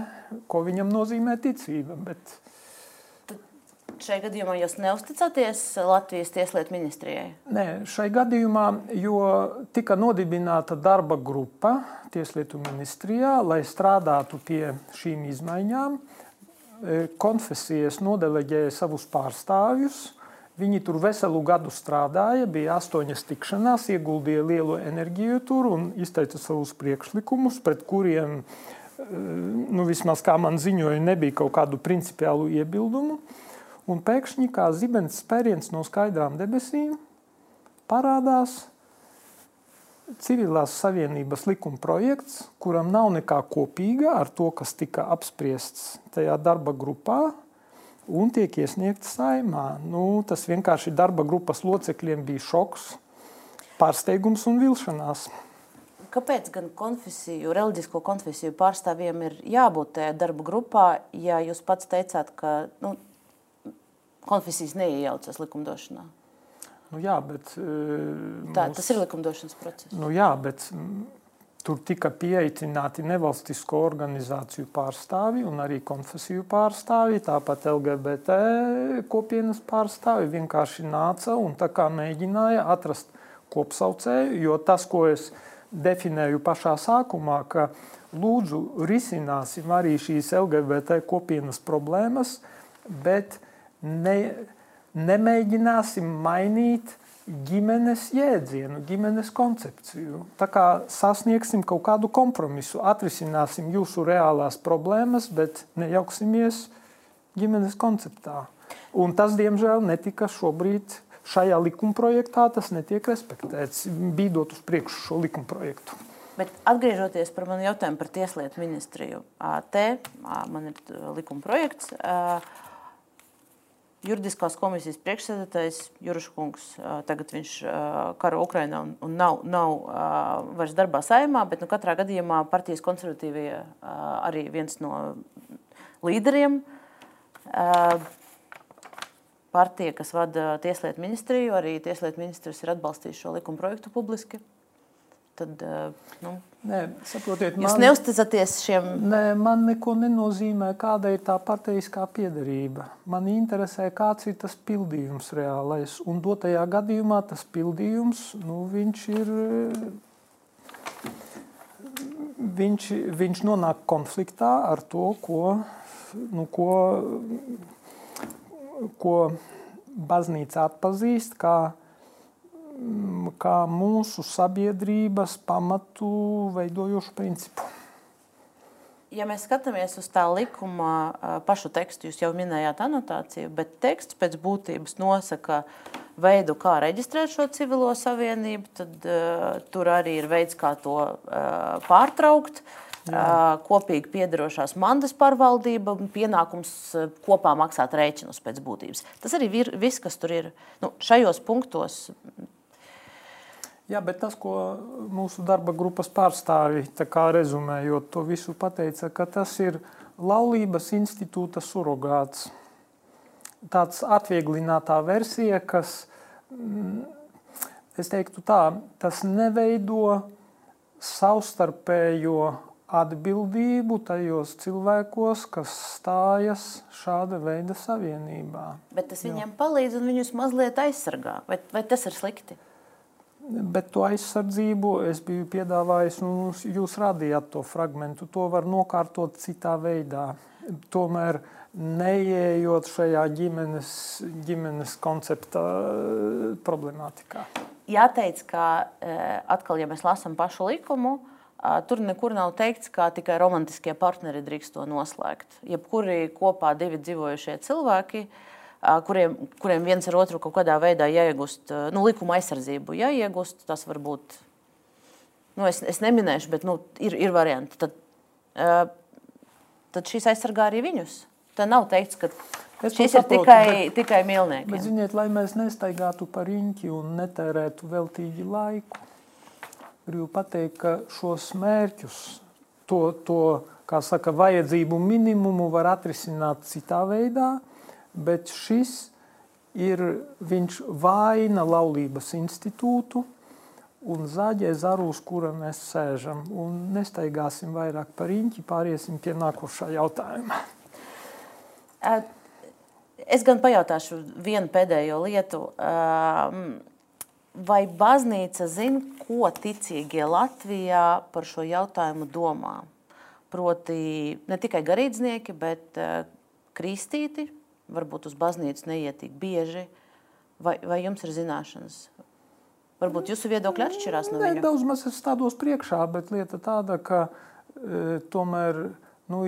ko viņam nozīmē ticība. Bet... Šai gadījumā jūs neusticaties Latvijas Tieslietu ministrijai? Nē, šai gadījumā, jo tika nodibināta darba grupa Tieslietu ministrijā, lai strādātu pie šīm izmaiņām. E, konfesijas nodeleģēja savus pārstāvjus. Viņi tur veselu gadu strādāja, bija astoņas tikšanās, ieguldīja lielu enerģiju tur un izteica savus priekšlikumus, pret kuriem, e, nu, vismaz kā man ziņoja, nebija kaut kādu principiālu iebildumu. Un pēkšņi kā zibens spēriens no skaidrām debesīm parādās civilās savienības likuma projekts, kuram nav nekā kopīga ar to, kas tika apspriests tajā darba grupā un tiek iesniegts saimā. Nu, tas vienkārši darba grupas locekļiem bija šoks, pārsteigums un vilšanās. Kāpēc gan konfesiju, reliģisko konfesiju pārstāvjiem ir jābūt tajā darba grupā, ja jūs pats teicāt, ka nu, konfesijas neiejaucas likumdošanā? Nu, jā, bet, Tā, mūs, tas ir likumdošanas process. Nu, jā, bet tur tika pieaicināti nevalstisko organizāciju pārstāvi un arī konfesiju pārstāvi, tāpat LGBT kopienas pārstāvi vienkārši nāca un mēģināja atrast kopsaucēju, jo tas, ko es definēju pašā sākumā, ka lūdzu risināsim arī šīs LGBT kopienas problēmas, bet ne, nemēģināsim mainīt ģimenes jēdzienu, ģimenes koncepciju. Tā kā sasniegsim kaut kādu kompromisu, atrisināsim jūsu reālās problēmas, bet nejauksimies ģimenes konceptā. Un tas, diemžēl, netika šobrīd šajā likumprojektā tas netiek respektēts, bīdot uz priekšu šo likumprojektu. Bet atgriežoties par manu jautājumu par Tieslietu ministriju, te man ir likuma projekts. Juridiskās komisijas priekšsēdētājs Jurškungs, tagad viņš karo Ukrainā un, un nav, nav vairs darbā saimā, bet nu, katrā gadījumā partijas konservatīvie arī viens no līderiem. Partija, kas vada Tieslietu ministriju, arī Tieslietu ministrs ir atbalstījis šo likuma projektu publiski tad nu, Nē, saprotiet, jūs man, neusticaties šiem. Nē, man neko nenozīmē, kāda ir tā parteiskā piedarība. Man interesē, kāds ir tas pildījums reālais. Un dotajā gadījumā tas pildījums, nu, viņš ir. Viņš, viņš nonāk konfliktā ar to, ko, nu, ko, ko baznīca atpazīst kā kā mūsu sabiedrības pamatu veidojošu principu. Ja mēs skatāmies uz tā likuma pašu tekstu, jūs jau minējāt anotāciju, bet teksts pēc būtības nosaka veidu, kā reģistrēt šo civilo savienību, tad uh, tur arī ir veids, kā to uh, pārtraukt. Jā. Kopīgi piedarošās mandas pārvaldība pienākums kopā maksāt rēķinus pēc būtības. Tas arī ir viss, kas tur ir. Nu, šajos punktos Jā, bet tas, ko mūsu darba grupas pārstāvi, rezumējot to visu, pateica, ka tas ir laulības institūta surrogāts. Tāds atvieglinātā versija, kas, mm, es teiktu tā, tas neveido savstarpējo atbildību tajos cilvēkos, kas stājas šāda veida savienībā. Bet tas viņiem jo. palīdz un viņus mazliet aizsargā. Vai, vai tas ir slikti? Bet to aizsardzību es biju piedāvājis, un nu, jūs rādījāt to fragment. To var nokārtot citā veidā. Tomēr neieejot šajā ģimenes, ģimenes koncepta eh, problemātikā. Jāteic, ka eh, atkal, ja mēs lasām pašu likumu, tur nekur nav teikts, ka tikai romantiskie partneri drīkst to noslēgt. Jebkuri kopā divi dzīvojušie cilvēki uh, kuriem, kuriem viens ar otru kaut kādā veidā jāiegūst nu, likuma aizsardzību. Jāiegūst, tas var būt, nu, es, es neminēšu, bet nu, ir, ir varianti. Tad, tad šīs aizsargā arī viņus. Tā nav teikts, ka es šis saprotu, ir tikai, bet, tikai mīlnieki. Bet, ziniet, lai mēs nestaigātu par riņķi un netērētu veltīgi laiku, gribu pateikt, ka šos mērķus, to, to kā saka, vajadzību minimumu var atrisināt citā veidā, bet šis ir viņš vaina laulības institūtu un zaļie zaru, uz kura mēs sēžam. Un nestaigāsim vairāk par riņķi, pāriesim pie nākošā jautājuma. Es gan pajautāšu vienu pēdējo lietu. Vai baznīca zina, ko ticīgie Latvijā par šo jautājumu domā? Proti, ne tikai garīdznieki, bet kristīti, varbūt uz baznīcu neiet tik bieži, vai, vai jums ir zināšanas? Varbūt jūsu viedokļi atšķirās no viņa? Daudz maz es stādos priekšā, bet lieta tāda, ka e, tomēr nu,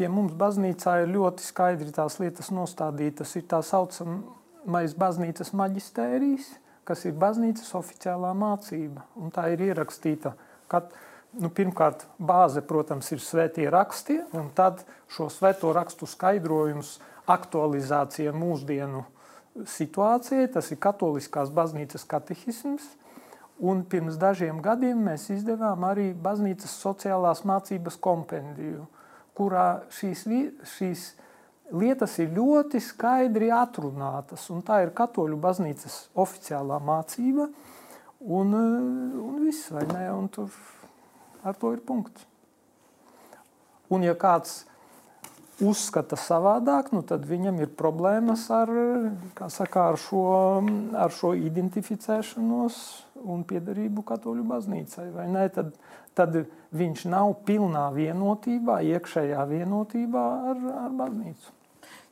pie mums baznīcā ir ļoti skaidri tās lietas nostādītas. Ir tā saucamais baznīcas maģistērijas, kas ir baznīcas oficiālā mācība. Un tā ir ierakstīta katru nu, pirmkārt, bāze, protams, ir svētie raksti, un tad šo svēto rakstu skaidrojumus aktualizācija mūsdienu situācijai. Tas ir Katoliskās baznīcas katehisms. Un pirms dažiem gadiem mēs izdevām arī baznīcas sociālās mācības kompendiju, kurā šīs, šīs lietas ir ļoti skaidri atrunātas. Tā ir Katoļu baznīcas oficiālā mācība, un, un viss, vai ne? Un tur ar to ir punkts. Un ja kāds uzskata savādāk, nu tad viņam ir problēmas ar, saka, ar, šo, ar šo identificēšanos un piedarību katoļu baznīcai. Tad, tad viņš nav pilnā vienotībā, iekšējā vienotībā ar, ar baznīcu.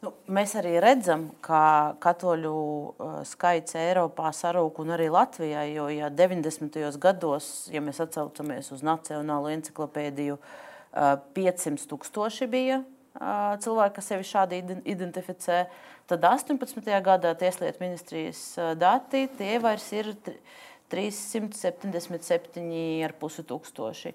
Nu, mēs arī redzam, ka katoļu uh, skaits Eiropā sarūk un arī Latvijā. Jo ja 90. gados, ja mēs atcaucamies uz Nacionālo encyklopēdiju, uh, 500 tūkstoši bija cilvēki, kas sevi šādi identificē. Tad 18. gadā Tieslietu ministrijas dati tie vairs ir 377,5 tūkstoši.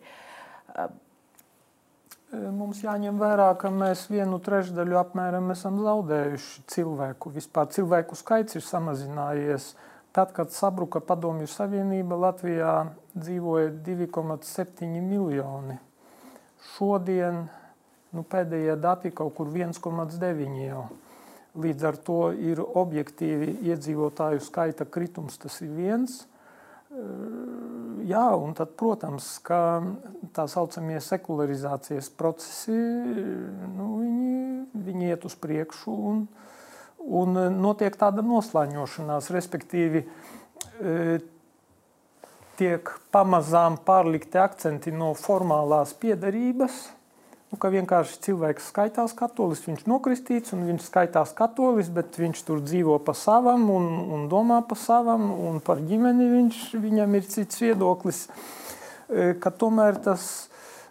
Mums jāņem vērā, ka mēs vienu trešdaļu apmēram esam zaudējuši cilvēku. Vispār cilvēku skaits ir samazinājies. Tad, kad sabruka Padomju Savienība, Latvijā dzīvoja 2,7 miljoni. Šodien nu, pēdējie dati kaut kur 1,9 jau. Līdz ar to ir objektīvi iedzīvotāju skaita kritums, tas ir viens. Jā, un tad, protams, ka tā saucamie sekularizācijas procesi, nu, viņi, viņi iet uz priekšu un, un notiek tāda noslēņošanās, respektīvi tiek pamazām pārlikti akcenti no formālās piedarības Nu, ka vienkārši cilvēks skaitās katolis, viņš nokristīts un viņš skaitās katolis, bet viņš tur dzīvo pa savam un, un domā pa savam un par ģimeni viņš, viņam ir cits viedoklis. E, ka tomēr tas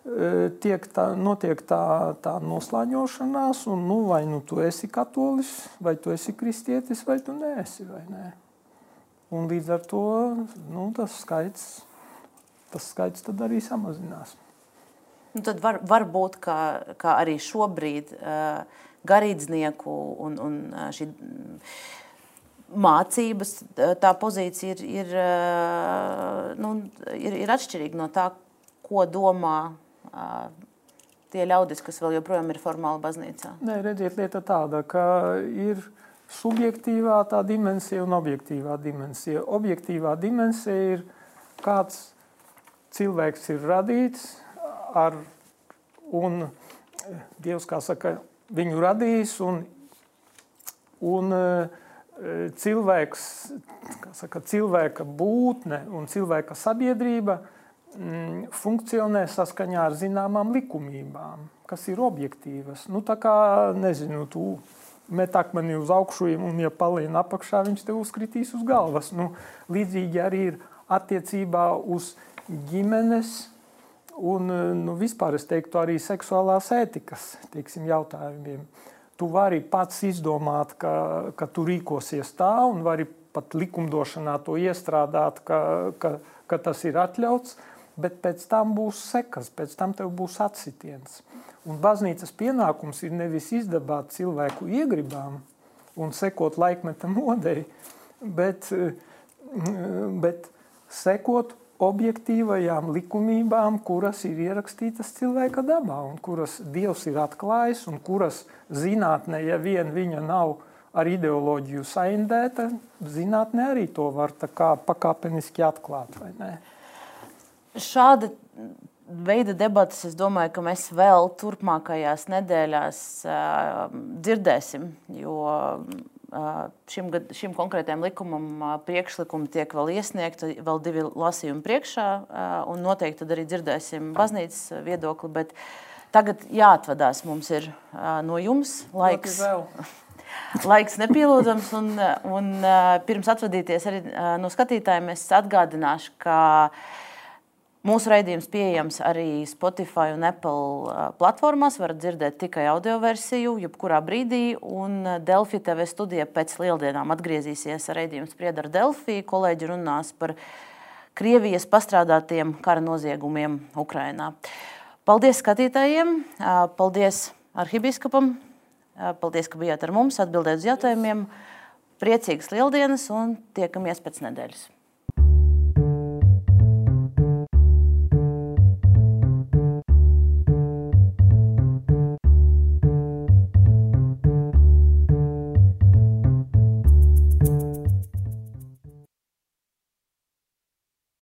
e, tiek tā, notiek tā, tā noslēņošanās, un nu, vai nu tu esi katolis, vai tu esi kristietis, vai tu neesi. Vai ne? Un līdz ar to nu, tas skaits, tas skaits arī samazinās. Nu, tad var, var būt, ka, ka arī šobrīd uh, garīdznieku un, un šī mācības tā pozīcija ir, ir, uh, nu, ir, ir atšķirīga no tā, ko domā uh, tie ļaudis, kas vēl joprojām ir formāli baznīcā. Nē, redziet, lieta tāda, ka ir subjektīvā tā dimensija un objektīvā dimensija. Objektīvā dimensija ir kāds cilvēks ir radīts, ar, un Dievs, kā saka, viņu radījis, un, un cilvēks, kā saka, cilvēka būtne un cilvēka sabiedrība mm, funkcionē saskaņā ar zināmām likumībām, kas ir objektīvas. Nu, tā kā, nezinu, tu met akmeni uz augšu, un, ja paliek apakšā, viņš tev uzkritīs uz galvas. Nu, līdzīgi arī ir attiecībā uz ģimenes un nu, vispār es teiktu arī seksuālās ētikas teiksim, jautājumiem. Tu vari pats izdomāt, ka, ka tu rīkosies tā, un vari pat likumdošanā to iestrādāt, ka, ka, ka tas ir atļauts, bet pēc tam būs sekas, pēc tam tev būs atsitiens. Un baznīcas pienākums ir nevis izdabāt cilvēku iegribām un sekot laikmeta modei, bet, bet sekot objektīvajām likumībām, kuras ir ierakstītas cilvēka dabā, un kuras Dievs ir atklājis, un kuras zinātnē, ja vien viņa nav ar ideoloģiju saindēta, zinātnē arī to var pakāpeniski atklāt. Šāda veida debatas, es domāju, ka mēs vēl turpmākajās nedēļās uh, dzirdēsim, jo šim, šim konkrētajam likumam priekšlikumi tiek vēl iesniegti, vēl divi lasījumi priekšā, un noteikti tad arī dzirdēsim baznīcas viedokli. Bet tagad jāatvadās mums ir no jums laiks. Laiks nepielūdzams, un, un pirms atvadīties arī no skatītājiem, es atgādināšu, ka uh, Mūsu raidījums pieejams arī Spotify un Apple platformās. Varat dzirdēt tikai audio versiju, jebkurā brīdī. Un Delfi TV studija pēc lieldienām atgriezīsies Sprieda ar Delfi. Kolēģi runās par Krievijas pastrādātiem kara noziegumiem Ukrajinā. Paldies skatītājiem, paldies arhibīskapam, paldies, ka bijāt ar mums, atbildēt uz jautājumiem. Priecīgas lieldienas un tiekamies pēc nedēļas!